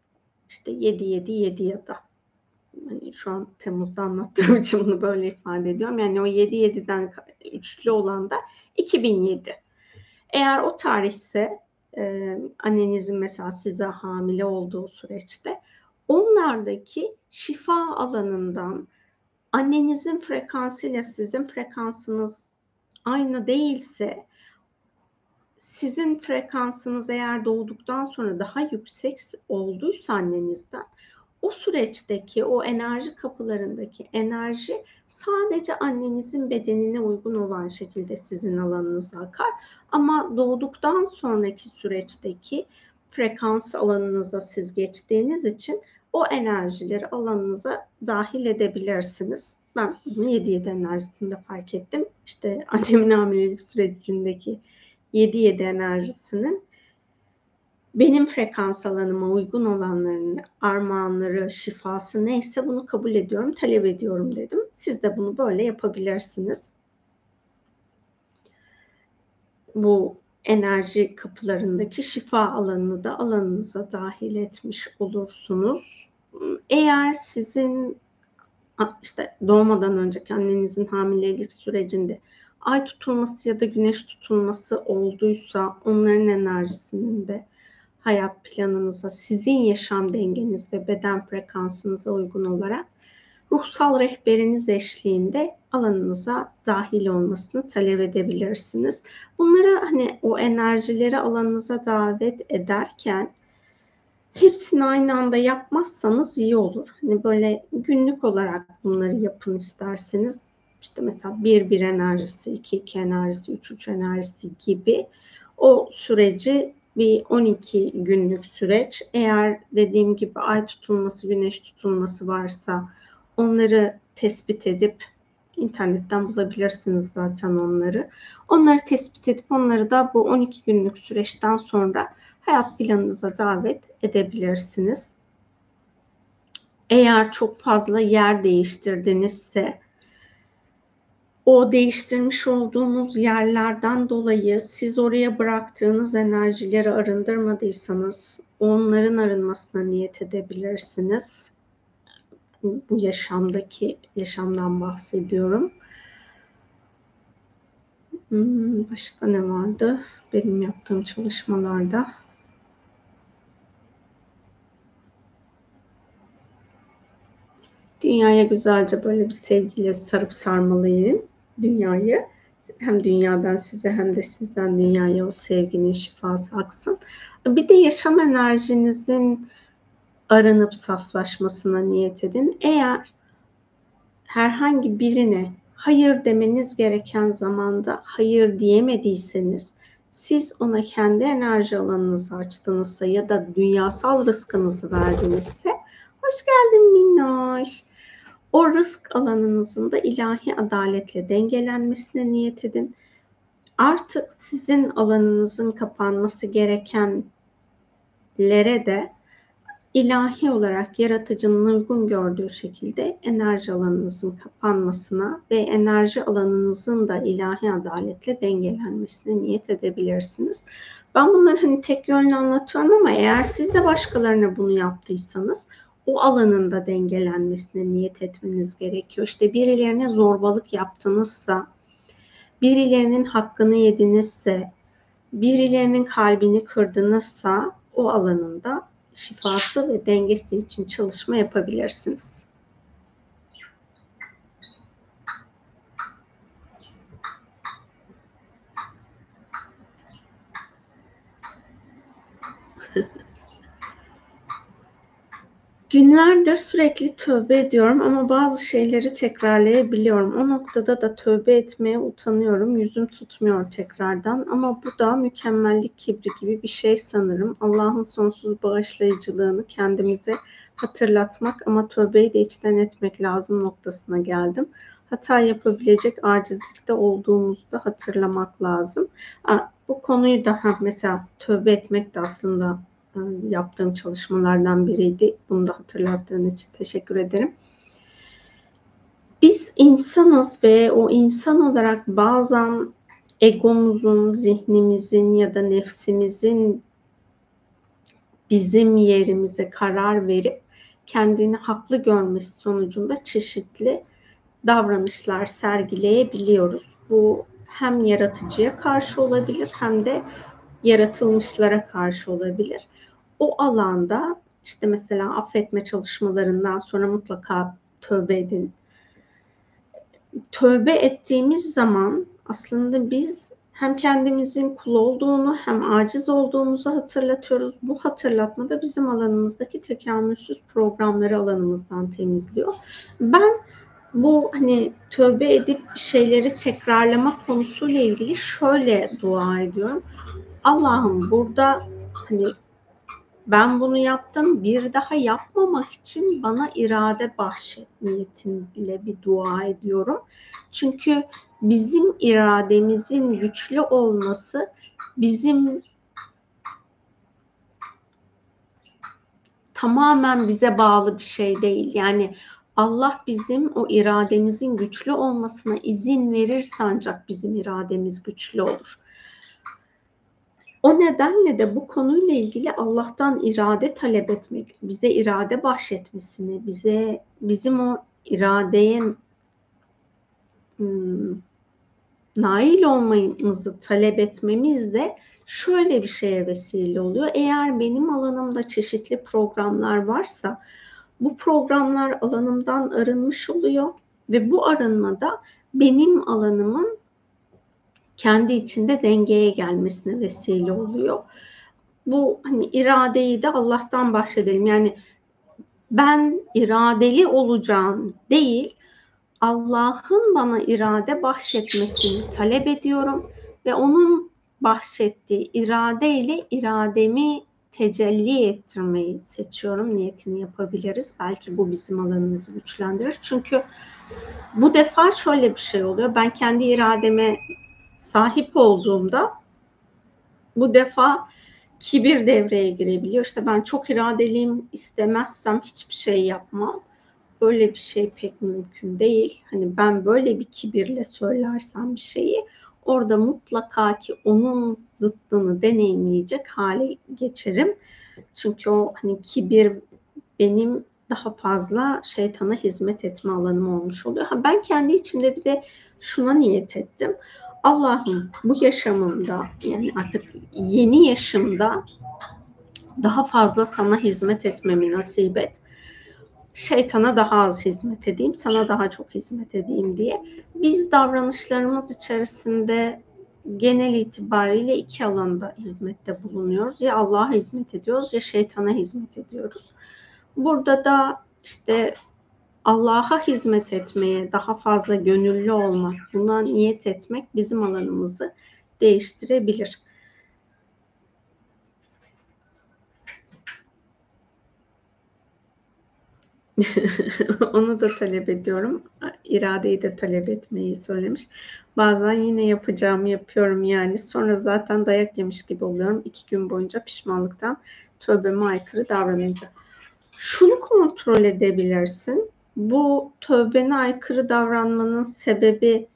işte 7 7 7 ya da hani şu an Temmuz'da anlattığım için bunu böyle ifade ediyorum. Yani o 7 7'den üçlü olan da 2007. Eğer o tarihse e, annenizin mesela size hamile olduğu süreçte onlardaki şifa alanından annenizin frekansıyla sizin frekansınız aynı değilse sizin frekansınız eğer doğduktan sonra daha yüksek olduysa annenizden o süreçteki o enerji kapılarındaki enerji sadece annenizin bedenine uygun olan şekilde sizin alanınıza akar. Ama doğduktan sonraki süreçteki frekans alanınıza siz geçtiğiniz için o enerjileri alanınıza dahil edebilirsiniz. Ben bunu 7-7 enerjisinde fark ettim. İşte annemin hamilelik sürecindeki 7-7 enerjisinin benim frekans alanıma uygun olanların armağanları, şifası neyse bunu kabul ediyorum, talep ediyorum dedim. Siz de bunu böyle yapabilirsiniz. Bu enerji kapılarındaki şifa alanını da alanınıza dahil etmiş olursunuz. Eğer sizin işte doğmadan önceki annenizin hamilelik sürecinde ay tutulması ya da güneş tutulması olduysa onların enerjisinin de hayat planınıza, sizin yaşam dengeniz ve beden frekansınıza uygun olarak ruhsal rehberiniz eşliğinde alanınıza dahil olmasını talep edebilirsiniz. Bunları hani o enerjileri alanınıza davet ederken hepsini aynı anda yapmazsanız iyi olur. Hani böyle günlük olarak bunları yapın isterseniz. İşte mesela bir bir enerjisi, iki iki enerjisi, üç üç enerjisi gibi o süreci bir 12 günlük süreç. Eğer dediğim gibi ay tutulması, güneş tutulması varsa onları tespit edip internetten bulabilirsiniz zaten onları. Onları tespit edip onları da bu 12 günlük süreçten sonra hayat planınıza davet edebilirsiniz. Eğer çok fazla yer değiştirdinizse o değiştirmiş olduğunuz yerlerden dolayı siz oraya bıraktığınız enerjileri arındırmadıysanız onların arınmasına niyet edebilirsiniz. Bu yaşamdaki yaşamdan bahsediyorum. Hmm, başka ne vardı benim yaptığım çalışmalarda? Dünyaya güzelce böyle bir sevgiyle sarıp sarmalayın dünyayı. Hem dünyadan size hem de sizden dünyaya o sevginin şifası aksın. Bir de yaşam enerjinizin arınıp saflaşmasına niyet edin. Eğer herhangi birine hayır demeniz gereken zamanda hayır diyemediyseniz siz ona kendi enerji alanınızı açtığınızsa ya da dünyasal rızkınızı verdinizse hoş geldin minnoş o rızk alanınızın da ilahi adaletle dengelenmesine niyet edin. Artık sizin alanınızın kapanması gerekenlere de ilahi olarak yaratıcının uygun gördüğü şekilde enerji alanınızın kapanmasına ve enerji alanınızın da ilahi adaletle dengelenmesine niyet edebilirsiniz. Ben bunları hani tek yönlü anlatıyorum ama eğer siz de başkalarına bunu yaptıysanız o alanında dengelenmesine niyet etmeniz gerekiyor. İşte birilerine zorbalık yaptınızsa, birilerinin hakkını yedinizse, birilerinin kalbini kırdınızsa o alanında şifası ve dengesi için çalışma yapabilirsiniz. Günlerdir sürekli tövbe ediyorum ama bazı şeyleri tekrarlayabiliyorum. O noktada da tövbe etmeye utanıyorum. Yüzüm tutmuyor tekrardan ama bu da mükemmellik kibri gibi bir şey sanırım. Allah'ın sonsuz bağışlayıcılığını kendimize hatırlatmak ama tövbeyi de içten etmek lazım noktasına geldim. Hata yapabilecek acizlikte olduğumuzu da hatırlamak lazım. Bu konuyu daha mesela tövbe etmek de aslında yaptığım çalışmalardan biriydi. Bunu da hatırlattığın için teşekkür ederim. Biz insanız ve o insan olarak bazen egomuzun, zihnimizin ya da nefsimizin bizim yerimize karar verip kendini haklı görmesi sonucunda çeşitli davranışlar sergileyebiliyoruz. Bu hem yaratıcıya karşı olabilir hem de yaratılmışlara karşı olabilir o alanda işte mesela affetme çalışmalarından sonra mutlaka tövbe edin. Tövbe ettiğimiz zaman aslında biz hem kendimizin kul olduğunu hem aciz olduğumuzu hatırlatıyoruz. Bu hatırlatma da bizim alanımızdaki tekamülsüz programları alanımızdan temizliyor. Ben bu hani tövbe edip şeyleri tekrarlama konusuyla ilgili şöyle dua ediyorum. Allah'ım burada hani ben bunu yaptım bir daha yapmamak için bana irade bahşet niyetiyle bir dua ediyorum. Çünkü bizim irademizin güçlü olması bizim tamamen bize bağlı bir şey değil. Yani Allah bizim o irademizin güçlü olmasına izin verirse ancak bizim irademiz güçlü olur. O nedenle de bu konuyla ilgili Allah'tan irade talep etmek, bize irade bahşetmesini, bize bizim o iradeye hmm, nail olmamızı talep etmemiz de şöyle bir şeye vesile oluyor. Eğer benim alanımda çeşitli programlar varsa bu programlar alanımdan arınmış oluyor ve bu arınmada benim alanımın kendi içinde dengeye gelmesine vesile oluyor. Bu hani iradeyi de Allah'tan bahsedelim. Yani ben iradeli olacağım değil, Allah'ın bana irade bahşetmesini talep ediyorum ve onun bahşettiği iradeyle irademi tecelli ettirmeyi seçiyorum. Niyetini yapabiliriz. Belki bu bizim alanımızı güçlendirir. Çünkü bu defa şöyle bir şey oluyor. Ben kendi irademe sahip olduğumda bu defa kibir devreye girebiliyor. İşte ben çok iradeliyim, istemezsem hiçbir şey yapmam. Böyle bir şey pek mümkün değil. Hani ben böyle bir kibirle söylersem bir şeyi orada mutlaka ki onun zıttını deneyimleyecek hale geçerim. Çünkü o hani kibir benim daha fazla şeytana hizmet etme alanım olmuş oluyor. Ha, ben kendi içimde bir de şuna niyet ettim. Allah'ım bu yaşamımda yani artık yeni yaşımda daha fazla sana hizmet etmemi nasip et. Şeytana daha az hizmet edeyim, sana daha çok hizmet edeyim diye. Biz davranışlarımız içerisinde genel itibariyle iki alanda hizmette bulunuyoruz. Ya Allah'a hizmet ediyoruz ya şeytana hizmet ediyoruz. Burada da işte Allah'a hizmet etmeye daha fazla gönüllü olmak, buna niyet etmek bizim alanımızı değiştirebilir. Onu da talep ediyorum. İradeyi de talep etmeyi söylemiş. Bazen yine yapacağımı yapıyorum yani. Sonra zaten dayak yemiş gibi oluyorum. iki gün boyunca pişmanlıktan tövbeme aykırı davranınca. Şunu kontrol edebilirsin bu tövbene aykırı davranmanın sebebi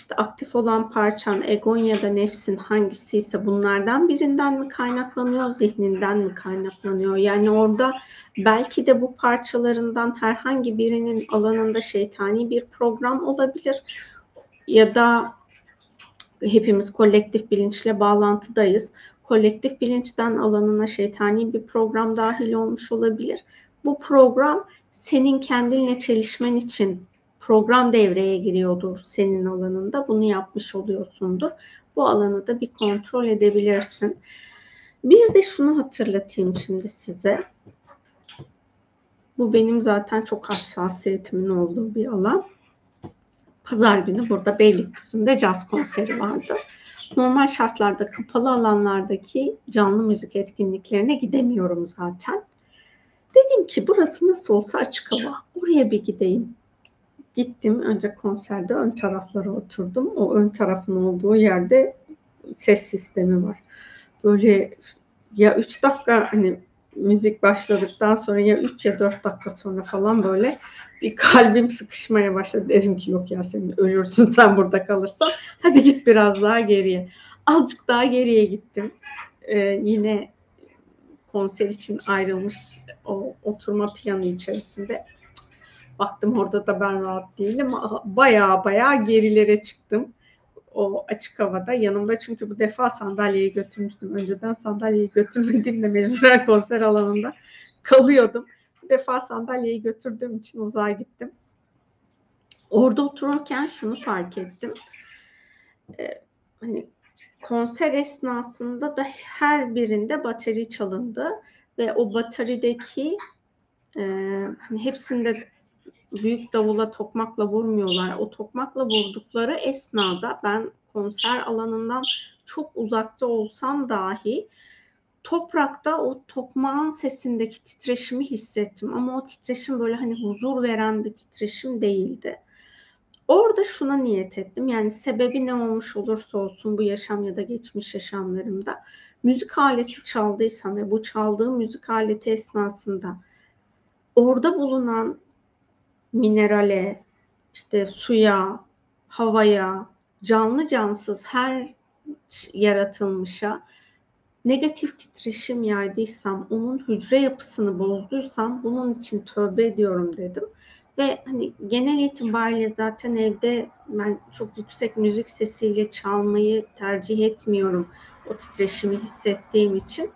işte aktif olan parçan, egon ya da nefsin hangisiyse bunlardan birinden mi kaynaklanıyor, zihninden mi kaynaklanıyor? Yani orada belki de bu parçalarından herhangi birinin alanında şeytani bir program olabilir ya da hepimiz kolektif bilinçle bağlantıdayız. Kolektif bilinçten alanına şeytani bir program dahil olmuş olabilir. Bu program senin kendinle çelişmen için program devreye giriyordur senin alanında. Bunu yapmış oluyorsundur. Bu alanı da bir kontrol edebilirsin. Bir de şunu hatırlatayım şimdi size. Bu benim zaten çok hassasiyetimin olduğu bir alan. Pazar günü burada Beylikdüzü'nde caz konseri vardı. Normal şartlarda kapalı alanlardaki canlı müzik etkinliklerine gidemiyorum zaten. Dedim ki burası nasıl olsa açık hava. Oraya bir gideyim. Gittim önce konserde ön taraflara oturdum. O ön tarafın olduğu yerde ses sistemi var. Böyle ya 3 dakika hani müzik başladıktan sonra ya 3 ya 4 dakika sonra falan böyle bir kalbim sıkışmaya başladı. Dedim ki yok ya sen ölürsün sen burada kalırsan. Hadi git biraz daha geriye. Azıcık daha geriye gittim. Ee, yine konser için ayrılmış o oturma planı içerisinde. Baktım orada da ben rahat değilim. Baya baya gerilere çıktım. O açık havada yanımda çünkü bu defa sandalyeyi götürmüştüm. Önceden sandalyeyi götürmediğimde mecburen konser alanında kalıyordum. Bu defa sandalyeyi götürdüğüm için uzağa gittim. Orada otururken şunu fark ettim. Ee, hani konser esnasında da her birinde bateri çalındı ve o batarideki e, hani hepsinde büyük davula tokmakla vurmuyorlar. O tokmakla vurdukları esnada ben konser alanından çok uzakta olsam dahi toprakta o tokmağın sesindeki titreşimi hissettim. Ama o titreşim böyle hani huzur veren bir titreşim değildi. Orada şuna niyet ettim. Yani sebebi ne olmuş olursa olsun bu yaşam ya da geçmiş yaşamlarımda müzik aleti çaldıysam ve bu çaldığım müzik aleti esnasında orada bulunan minerale, işte suya, havaya, canlı cansız her yaratılmışa negatif titreşim yaydıysam, onun hücre yapısını bozduysam bunun için tövbe ediyorum dedim. Ve hani genel itibariyle zaten evde ben çok yüksek müzik sesiyle çalmayı tercih etmiyorum. O titreşimi hissettiğim için.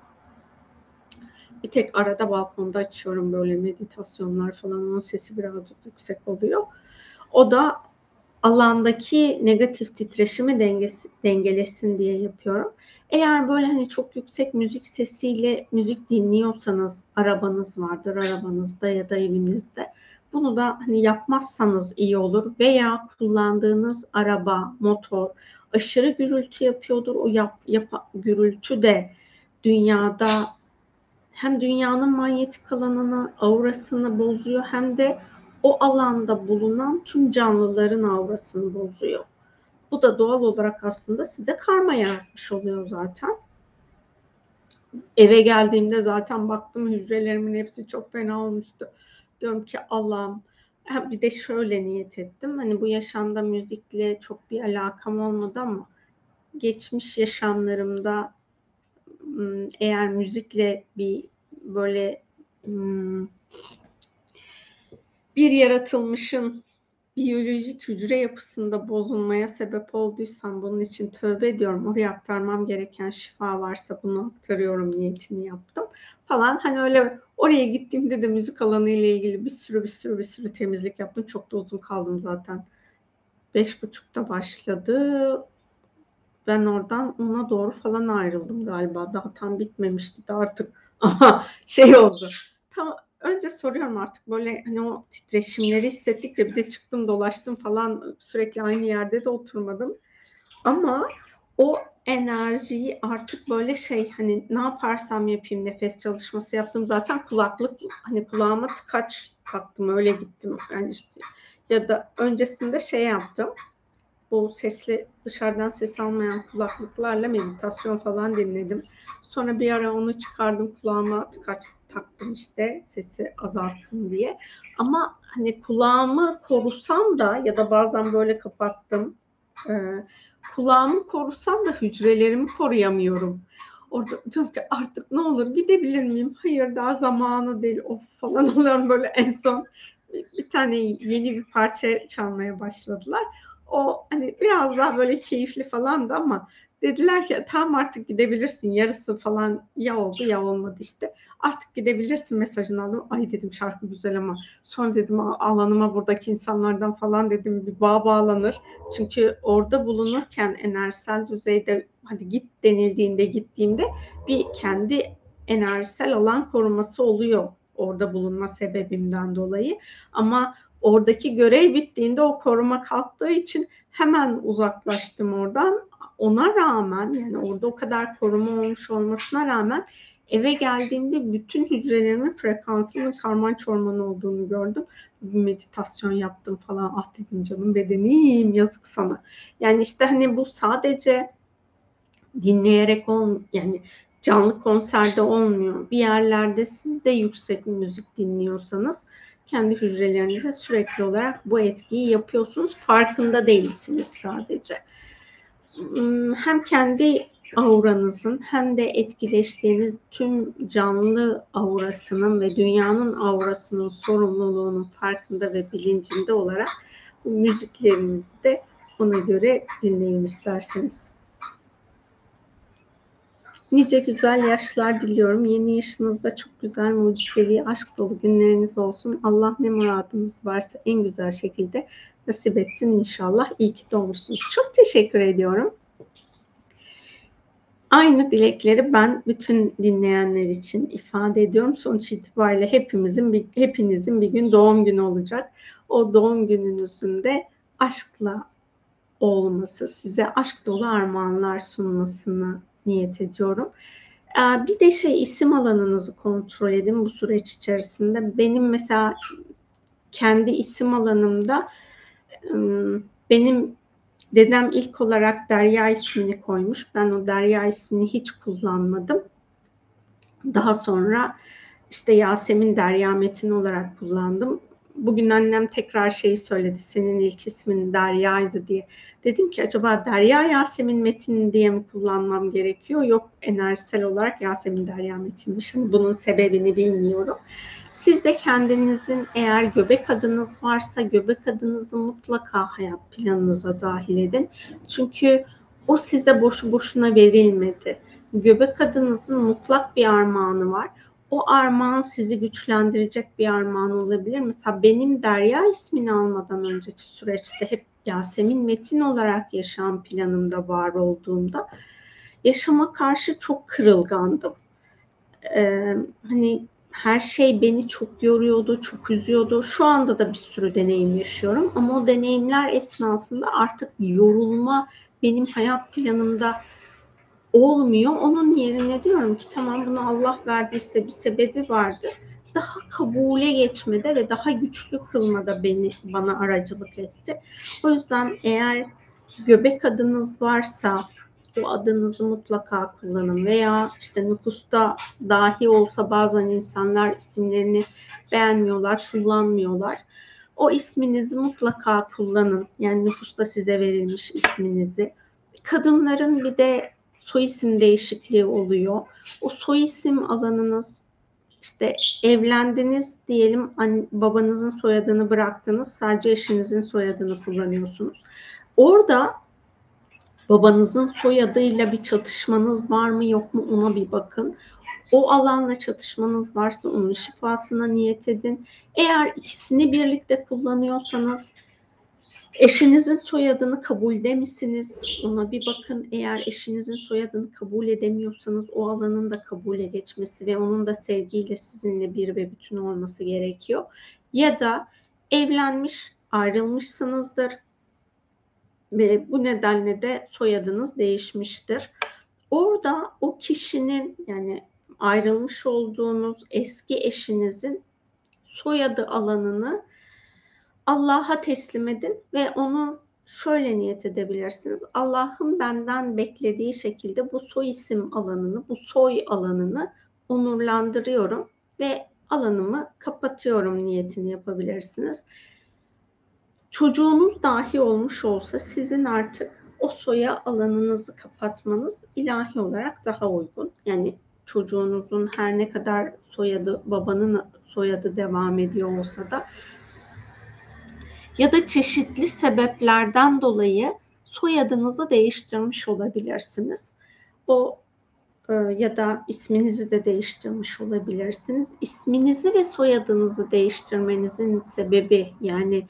Bir tek arada balkonda açıyorum böyle meditasyonlar falan. Onun sesi birazcık yüksek oluyor. O da alandaki negatif titreşimi dengesi, dengelesin diye yapıyorum. Eğer böyle hani çok yüksek müzik sesiyle müzik dinliyorsanız arabanız vardır arabanızda ya da evinizde bunu da hani yapmazsanız iyi olur veya kullandığınız araba, motor aşırı gürültü yapıyordur. O yap, yap, gürültü de dünyada hem dünyanın manyetik alanını, aurasını bozuyor hem de o alanda bulunan tüm canlıların aurasını bozuyor. Bu da doğal olarak aslında size karma yaratmış oluyor zaten. Eve geldiğimde zaten baktım hücrelerimin hepsi çok fena olmuştu. Diyorum ki Allah'ım bir de şöyle niyet ettim. Hani bu yaşamda müzikle çok bir alakam olmadı ama geçmiş yaşamlarımda eğer müzikle bir böyle bir yaratılmışın biyolojik hücre yapısında bozulmaya sebep olduysam bunun için tövbe ediyorum. Oraya aktarmam gereken şifa varsa bunu aktarıyorum niyetini yaptım falan. Hani öyle oraya gittiğimde de müzik alanı ile ilgili bir sürü bir sürü bir sürü temizlik yaptım. Çok da uzun kaldım zaten. Beş buçukta başladı. Ben oradan ona doğru falan ayrıldım galiba. Daha tam bitmemişti de artık. Aha şey oldu. Tam önce soruyorum artık böyle hani o titreşimleri hissettikçe bir de çıktım dolaştım falan sürekli aynı yerde de oturmadım. Ama o enerjiyi artık böyle şey hani ne yaparsam yapayım nefes çalışması yaptım zaten kulaklık hani kulağıma tıkaç taktım öyle gittim yani işte, ya da öncesinde şey yaptım bu sesli dışarıdan ses almayan kulaklıklarla meditasyon falan dinledim. Sonra bir ara onu çıkardım kulağıma tıkaç taktım işte sesi azaltsın diye. Ama hani kulağımı korusam da ya da bazen böyle kapattım. E, kulağımı korusam da hücrelerimi koruyamıyorum. Orada diyorum ki artık ne olur gidebilir miyim? Hayır daha zamanı değil of falan oluyorum böyle en son bir tane yeni bir parça çalmaya başladılar. O hani biraz daha böyle keyifli falandı ama dediler ki tam artık gidebilirsin yarısı falan ya oldu ya olmadı işte. Artık gidebilirsin mesajını aldım. Ay dedim şarkı güzel ama. Sonra dedim alanıma buradaki insanlardan falan dedim bir bağ bağlanır. Çünkü orada bulunurken enerjisel düzeyde hadi git denildiğinde gittiğimde bir kendi enerjisel alan koruması oluyor orada bulunma sebebimden dolayı. Ama oradaki görev bittiğinde o koruma kalktığı için hemen uzaklaştım oradan. Ona rağmen yani orada o kadar koruma olmuş olmasına rağmen eve geldiğimde bütün hücrelerimin frekansının karman çorman olduğunu gördüm. Meditasyon yaptım falan. Ah dedim canım bedenim yazık sana. Yani işte hani bu sadece dinleyerek ol yani canlı konserde olmuyor. Bir yerlerde siz de yüksek müzik dinliyorsanız kendi hücrelerinize sürekli olarak bu etkiyi yapıyorsunuz. Farkında değilsiniz sadece. Hmm, hem kendi auranızın hem de etkileştiğiniz tüm canlı aurasının ve dünyanın aurasının sorumluluğunun farkında ve bilincinde olarak müziklerinizi de ona göre dinleyin isterseniz. Nice güzel yaşlar diliyorum. Yeni yaşınızda çok güzel, mucizevi, aşk dolu günleriniz olsun. Allah ne muradınız varsa en güzel şekilde nasip etsin inşallah. İyi ki doğmuşsunuz. Çok teşekkür ediyorum. Aynı dilekleri ben bütün dinleyenler için ifade ediyorum. Sonuç itibariyle hepimizin hepinizin bir gün doğum günü olacak. O doğum gününüzün de aşkla olması, size aşk dolu armağanlar sunmasını niyet ediyorum. Ee, bir de şey isim alanınızı kontrol edin bu süreç içerisinde. Benim mesela kendi isim alanımda benim dedem ilk olarak Derya ismini koymuş. Ben o Derya ismini hiç kullanmadım. Daha sonra işte Yasemin Derya Metin olarak kullandım bugün annem tekrar şeyi söyledi. Senin ilk ismin Derya'ydı diye. Dedim ki acaba Derya Yasemin Metin diye mi kullanmam gerekiyor? Yok enerjisel olarak Yasemin Derya Metin'miş. Ama bunun sebebini bilmiyorum. Siz de kendinizin eğer göbek adınız varsa göbek adınızı mutlaka hayat planınıza dahil edin. Çünkü o size boşu boşuna verilmedi. Göbek adınızın mutlak bir armağanı var o armağan sizi güçlendirecek bir armağan olabilir. Mesela benim Derya ismini almadan önceki süreçte hep Yasemin Metin olarak yaşam planımda var olduğumda yaşama karşı çok kırılgandım. Ee, hani her şey beni çok yoruyordu, çok üzüyordu. Şu anda da bir sürü deneyim yaşıyorum ama o deneyimler esnasında artık yorulma benim hayat planımda olmuyor. Onun yerine diyorum ki tamam bunu Allah verdiyse bir sebebi vardır. Daha kabule geçmede ve daha güçlü kılmada beni bana aracılık etti. O yüzden eğer göbek adınız varsa o adınızı mutlaka kullanın veya işte nüfusta dahi olsa bazen insanlar isimlerini beğenmiyorlar, kullanmıyorlar. O isminizi mutlaka kullanın. Yani nüfusta size verilmiş isminizi. Kadınların bir de soy isim değişikliği oluyor. O soy isim alanınız işte evlendiniz diyelim babanızın soyadını bıraktınız sadece eşinizin soyadını kullanıyorsunuz. Orada babanızın soyadıyla bir çatışmanız var mı yok mu ona bir bakın. O alanla çatışmanız varsa onun şifasına niyet edin. Eğer ikisini birlikte kullanıyorsanız eşinizin soyadını kabulde misiniz? Ona bir bakın. Eğer eşinizin soyadını kabul edemiyorsanız o alanın da kabule geçmesi ve onun da sevgiyle sizinle bir ve bütün olması gerekiyor. Ya da evlenmiş, ayrılmışsınızdır ve bu nedenle de soyadınız değişmiştir. Orada o kişinin yani ayrılmış olduğunuz eski eşinizin soyadı alanını Allah'a teslim edin ve onu şöyle niyet edebilirsiniz. Allah'ın benden beklediği şekilde bu soy isim alanını, bu soy alanını onurlandırıyorum ve alanımı kapatıyorum niyetini yapabilirsiniz. Çocuğunuz dahi olmuş olsa sizin artık o soya alanınızı kapatmanız ilahi olarak daha uygun. Yani çocuğunuzun her ne kadar soyadı babanın soyadı devam ediyor olsa da ya da çeşitli sebeplerden dolayı soyadınızı değiştirmiş olabilirsiniz. O e, ya da isminizi de değiştirmiş olabilirsiniz. İsminizi ve soyadınızı değiştirmenizin sebebi yani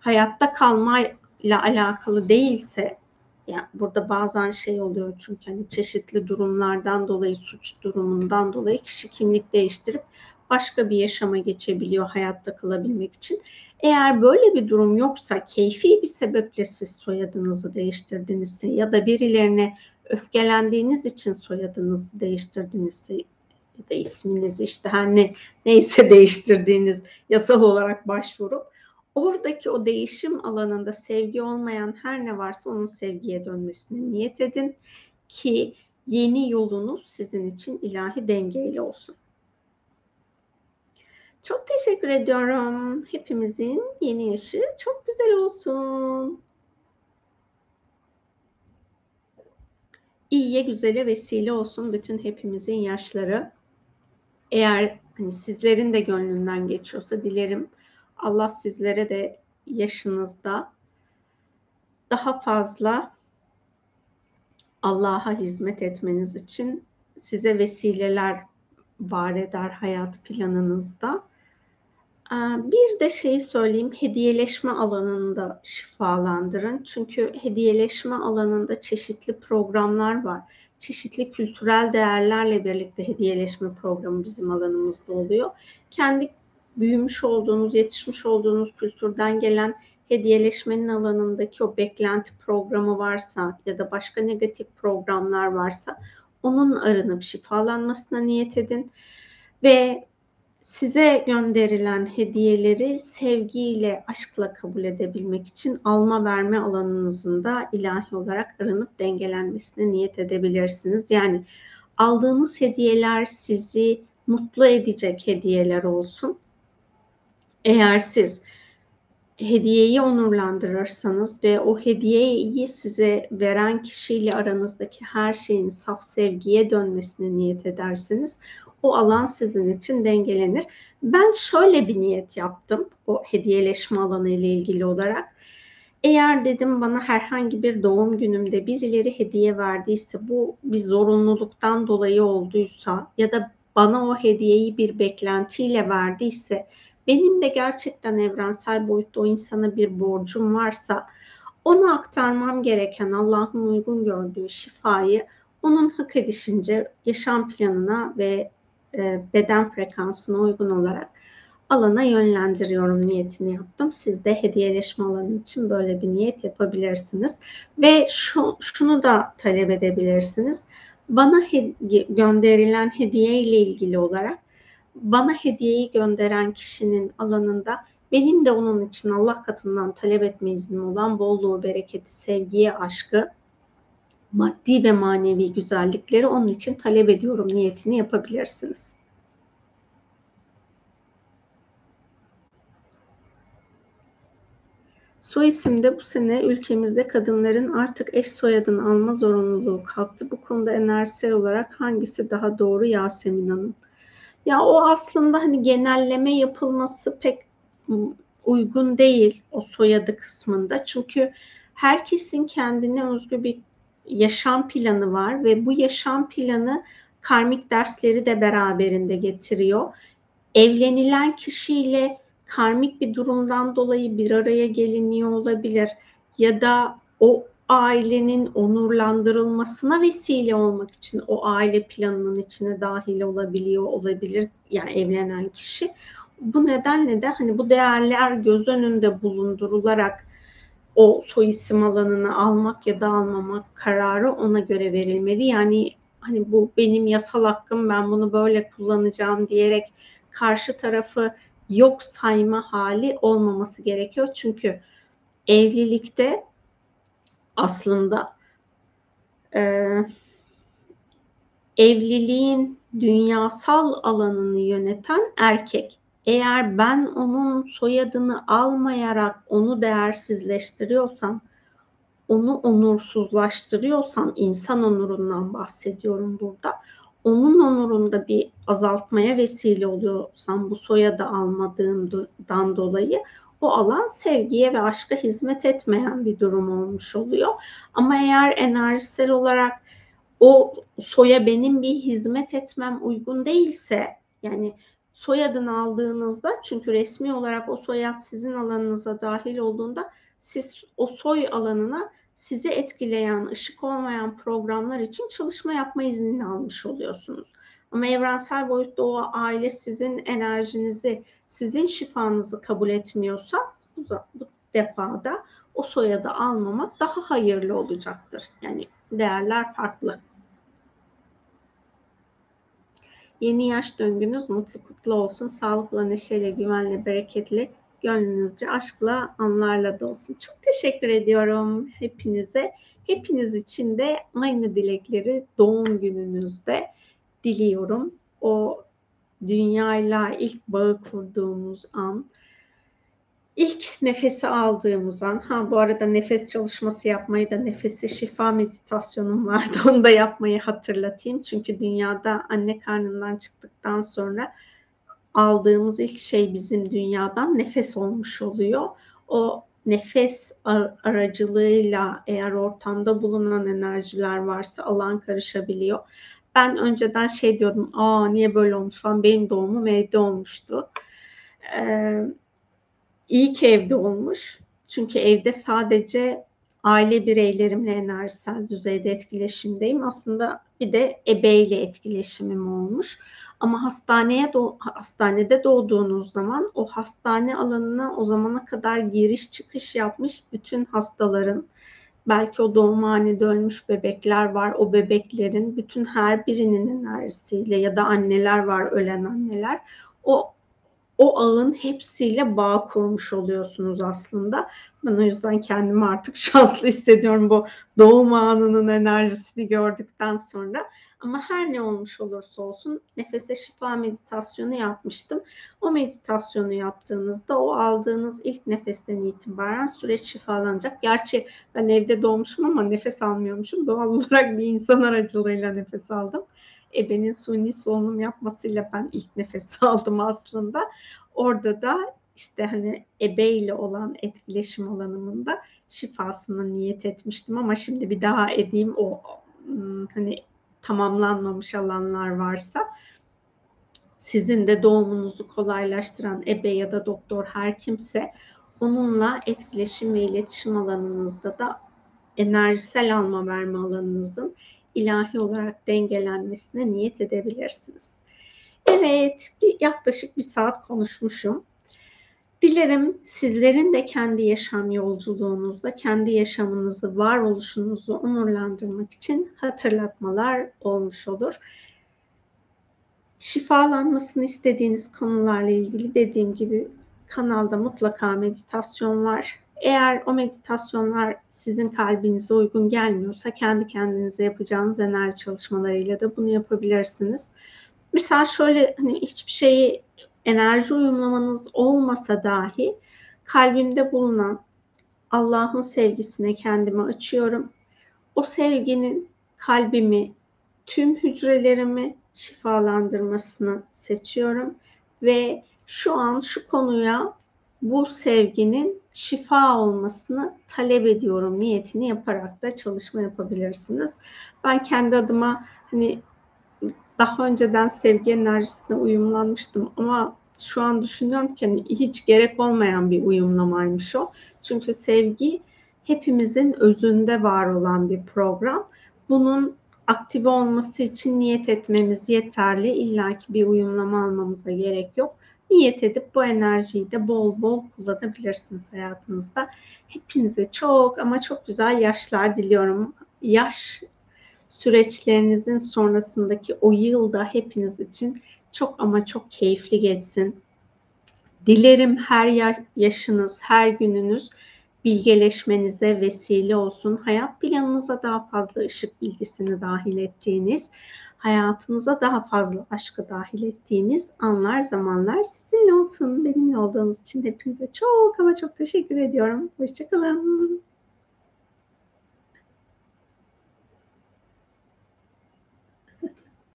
hayatta kalmayla alakalı değilse yani burada bazen şey oluyor çünkü hani çeşitli durumlardan dolayı suç durumundan dolayı kişi kimlik değiştirip başka bir yaşama geçebiliyor hayatta kalabilmek için. Eğer böyle bir durum yoksa keyfi bir sebeple siz soyadınızı değiştirdinizse ya da birilerine öfkelendiğiniz için soyadınızı değiştirdinizse ya da isminizi işte her ne neyse değiştirdiğiniz yasal olarak başvurup oradaki o değişim alanında sevgi olmayan her ne varsa onun sevgiye dönmesine niyet edin ki yeni yolunuz sizin için ilahi dengeyle olsun. Çok teşekkür ediyorum. Hepimizin yeni yaşı çok güzel olsun. İyiye güzele vesile olsun bütün hepimizin yaşları. Eğer hani sizlerin de gönlünden geçiyorsa dilerim Allah sizlere de yaşınızda daha fazla Allah'a hizmet etmeniz için size vesileler var eder hayat planınızda. Bir de şeyi söyleyeyim, hediyeleşme alanında şifalandırın. Çünkü hediyeleşme alanında çeşitli programlar var. Çeşitli kültürel değerlerle birlikte hediyeleşme programı bizim alanımızda oluyor. Kendi büyümüş olduğunuz, yetişmiş olduğunuz kültürden gelen hediyeleşmenin alanındaki o beklenti programı varsa ya da başka negatif programlar varsa onun arınıp şifalanmasına niyet edin ve size gönderilen hediyeleri sevgiyle, aşkla kabul edebilmek için alma verme alanınızın da ilahi olarak arınıp dengelenmesine niyet edebilirsiniz. Yani aldığınız hediyeler sizi mutlu edecek hediyeler olsun. Eğer siz hediyeyi onurlandırırsanız ve o hediyeyi size veren kişiyle aranızdaki her şeyin saf sevgiye dönmesine niyet ederseniz o alan sizin için dengelenir. Ben şöyle bir niyet yaptım o hediyeleşme alanı ile ilgili olarak. Eğer dedim bana herhangi bir doğum günümde birileri hediye verdiyse bu bir zorunluluktan dolayı olduysa ya da bana o hediyeyi bir beklentiyle verdiyse benim de gerçekten evrensel boyutta o insana bir borcum varsa ona aktarmam gereken Allah'ın uygun gördüğü şifayı onun hak edişince yaşam planına ve e, beden frekansına uygun olarak alana yönlendiriyorum niyetini yaptım. Siz de hediyeleşme alanı için böyle bir niyet yapabilirsiniz. Ve şu, şunu da talep edebilirsiniz. bana hediye, gönderilen hediye ile ilgili olarak bana hediyeyi gönderen kişinin alanında benim de onun için Allah katından talep etme iznim olan bolluğu, bereketi, sevgiyi, aşkı, maddi ve manevi güzellikleri onun için talep ediyorum niyetini yapabilirsiniz. Soy isimde bu sene ülkemizde kadınların artık eş soyadını alma zorunluluğu kalktı. Bu konuda enerjisel olarak hangisi daha doğru Yasemin Hanım? Ya o aslında hani genelleme yapılması pek uygun değil o soyadı kısmında. Çünkü herkesin kendine özgü bir yaşam planı var ve bu yaşam planı karmik dersleri de beraberinde getiriyor. Evlenilen kişiyle karmik bir durumdan dolayı bir araya geliniyor olabilir ya da o ailenin onurlandırılmasına vesile olmak için o aile planının içine dahil olabiliyor olabilir yani evlenen kişi. Bu nedenle de hani bu değerler göz önünde bulundurularak o soy isim alanını almak ya da almamak kararı ona göre verilmeli. Yani hani bu benim yasal hakkım ben bunu böyle kullanacağım diyerek karşı tarafı yok sayma hali olmaması gerekiyor. Çünkü evlilikte aslında e, evliliğin dünyasal alanını yöneten erkek. Eğer ben onun soyadını almayarak onu değersizleştiriyorsam, onu onursuzlaştırıyorsam, insan onurundan bahsediyorum burada. Onun onurunda bir azaltmaya vesile oluyorsam bu soyadı almadığımdan dolayı o alan sevgiye ve aşka hizmet etmeyen bir durum olmuş oluyor. Ama eğer enerjisel olarak o soya benim bir hizmet etmem uygun değilse yani soyadını aldığınızda çünkü resmi olarak o soyad sizin alanınıza dahil olduğunda siz o soy alanına sizi etkileyen, ışık olmayan programlar için çalışma yapma iznini almış oluyorsunuz. Ama evrensel boyutta o aile sizin enerjinizi, sizin şifanızı kabul etmiyorsa bu, bu defada o soyadı almamak daha hayırlı olacaktır. Yani değerler farklı. Yeni yaş döngünüz mutlu kutlu olsun. Sağlıkla, neşeyle, güvenle, bereketli, gönlünüzce, aşkla, anlarla dolsun. Çok teşekkür ediyorum hepinize. Hepiniz için de aynı dilekleri doğum gününüzde diliyorum. O dünyayla ilk bağı kurduğumuz an, ilk nefesi aldığımız an, ha bu arada nefes çalışması yapmayı da nefesi şifa meditasyonum vardı, onu da yapmayı hatırlatayım. Çünkü dünyada anne karnından çıktıktan sonra aldığımız ilk şey bizim dünyadan nefes olmuş oluyor. O nefes aracılığıyla eğer ortamda bulunan enerjiler varsa alan karışabiliyor. Ben önceden şey diyordum, aa niye böyle olmuş falan benim doğumum evde olmuştu. Ee, iyi ki evde olmuş. Çünkü evde sadece aile bireylerimle enerjisel düzeyde etkileşimdeyim. Aslında bir de ebeyle etkileşimim olmuş. Ama hastaneye do hastanede doğduğunuz zaman o hastane alanına o zamana kadar giriş çıkış yapmış bütün hastaların belki o doğumhanede ölmüş bebekler var. O bebeklerin bütün her birinin enerjisiyle ya da anneler var ölen anneler. O o ağın hepsiyle bağ kurmuş oluyorsunuz aslında. Ben o yüzden kendimi artık şanslı hissediyorum bu doğum anının enerjisini gördükten sonra. Ama her ne olmuş olursa olsun nefese şifa meditasyonu yapmıştım. O meditasyonu yaptığınızda o aldığınız ilk nefesten itibaren süreç şifalanacak. Gerçi ben evde doğmuşum ama nefes almıyormuşum. Doğal olarak bir insan aracılığıyla nefes aldım. Ebenin suni solunum yapmasıyla ben ilk nefes aldım aslında. Orada da işte hani ebeyle olan etkileşim alanımında şifasını niyet etmiştim ama şimdi bir daha edeyim o hmm, hani tamamlanmamış alanlar varsa sizin de doğumunuzu kolaylaştıran ebe ya da doktor her kimse onunla etkileşim ve iletişim alanınızda da enerjisel alma verme alanınızın ilahi olarak dengelenmesine niyet edebilirsiniz. Evet, bir, yaklaşık bir saat konuşmuşum. Dilerim sizlerin de kendi yaşam yolculuğunuzda kendi yaşamınızı, varoluşunuzu onurlandırmak için hatırlatmalar olmuş olur. Şifalanmasını istediğiniz konularla ilgili dediğim gibi kanalda mutlaka meditasyon var. Eğer o meditasyonlar sizin kalbinize uygun gelmiyorsa kendi kendinize yapacağınız enerji çalışmalarıyla da bunu yapabilirsiniz. Mesela şöyle hani hiçbir şeyi enerji uyumlamanız olmasa dahi kalbimde bulunan Allah'ın sevgisine kendimi açıyorum. O sevginin kalbimi, tüm hücrelerimi şifalandırmasını seçiyorum ve şu an şu konuya bu sevginin şifa olmasını talep ediyorum niyetini yaparak da çalışma yapabilirsiniz. Ben kendi adıma hani daha önceden sevgi enerjisine uyumlanmıştım ama şu an düşünüyorum ki hani hiç gerek olmayan bir uyumlamaymış o. Çünkü sevgi hepimizin özünde var olan bir program. Bunun aktive olması için niyet etmemiz yeterli. İlla ki bir uyumlama almamıza gerek yok. Niyet edip bu enerjiyi de bol bol kullanabilirsiniz hayatınızda. Hepinize çok ama çok güzel yaşlar diliyorum. Yaş süreçlerinizin sonrasındaki o yılda hepiniz için çok ama çok keyifli geçsin. Dilerim her yaşınız, her gününüz bilgeleşmenize vesile olsun. Hayat planınıza daha fazla ışık bilgisini dahil ettiğiniz, hayatınıza daha fazla aşkı dahil ettiğiniz anlar, zamanlar sizinle olsun. Benimle olduğunuz için hepinize çok ama çok teşekkür ediyorum. Hoşçakalın.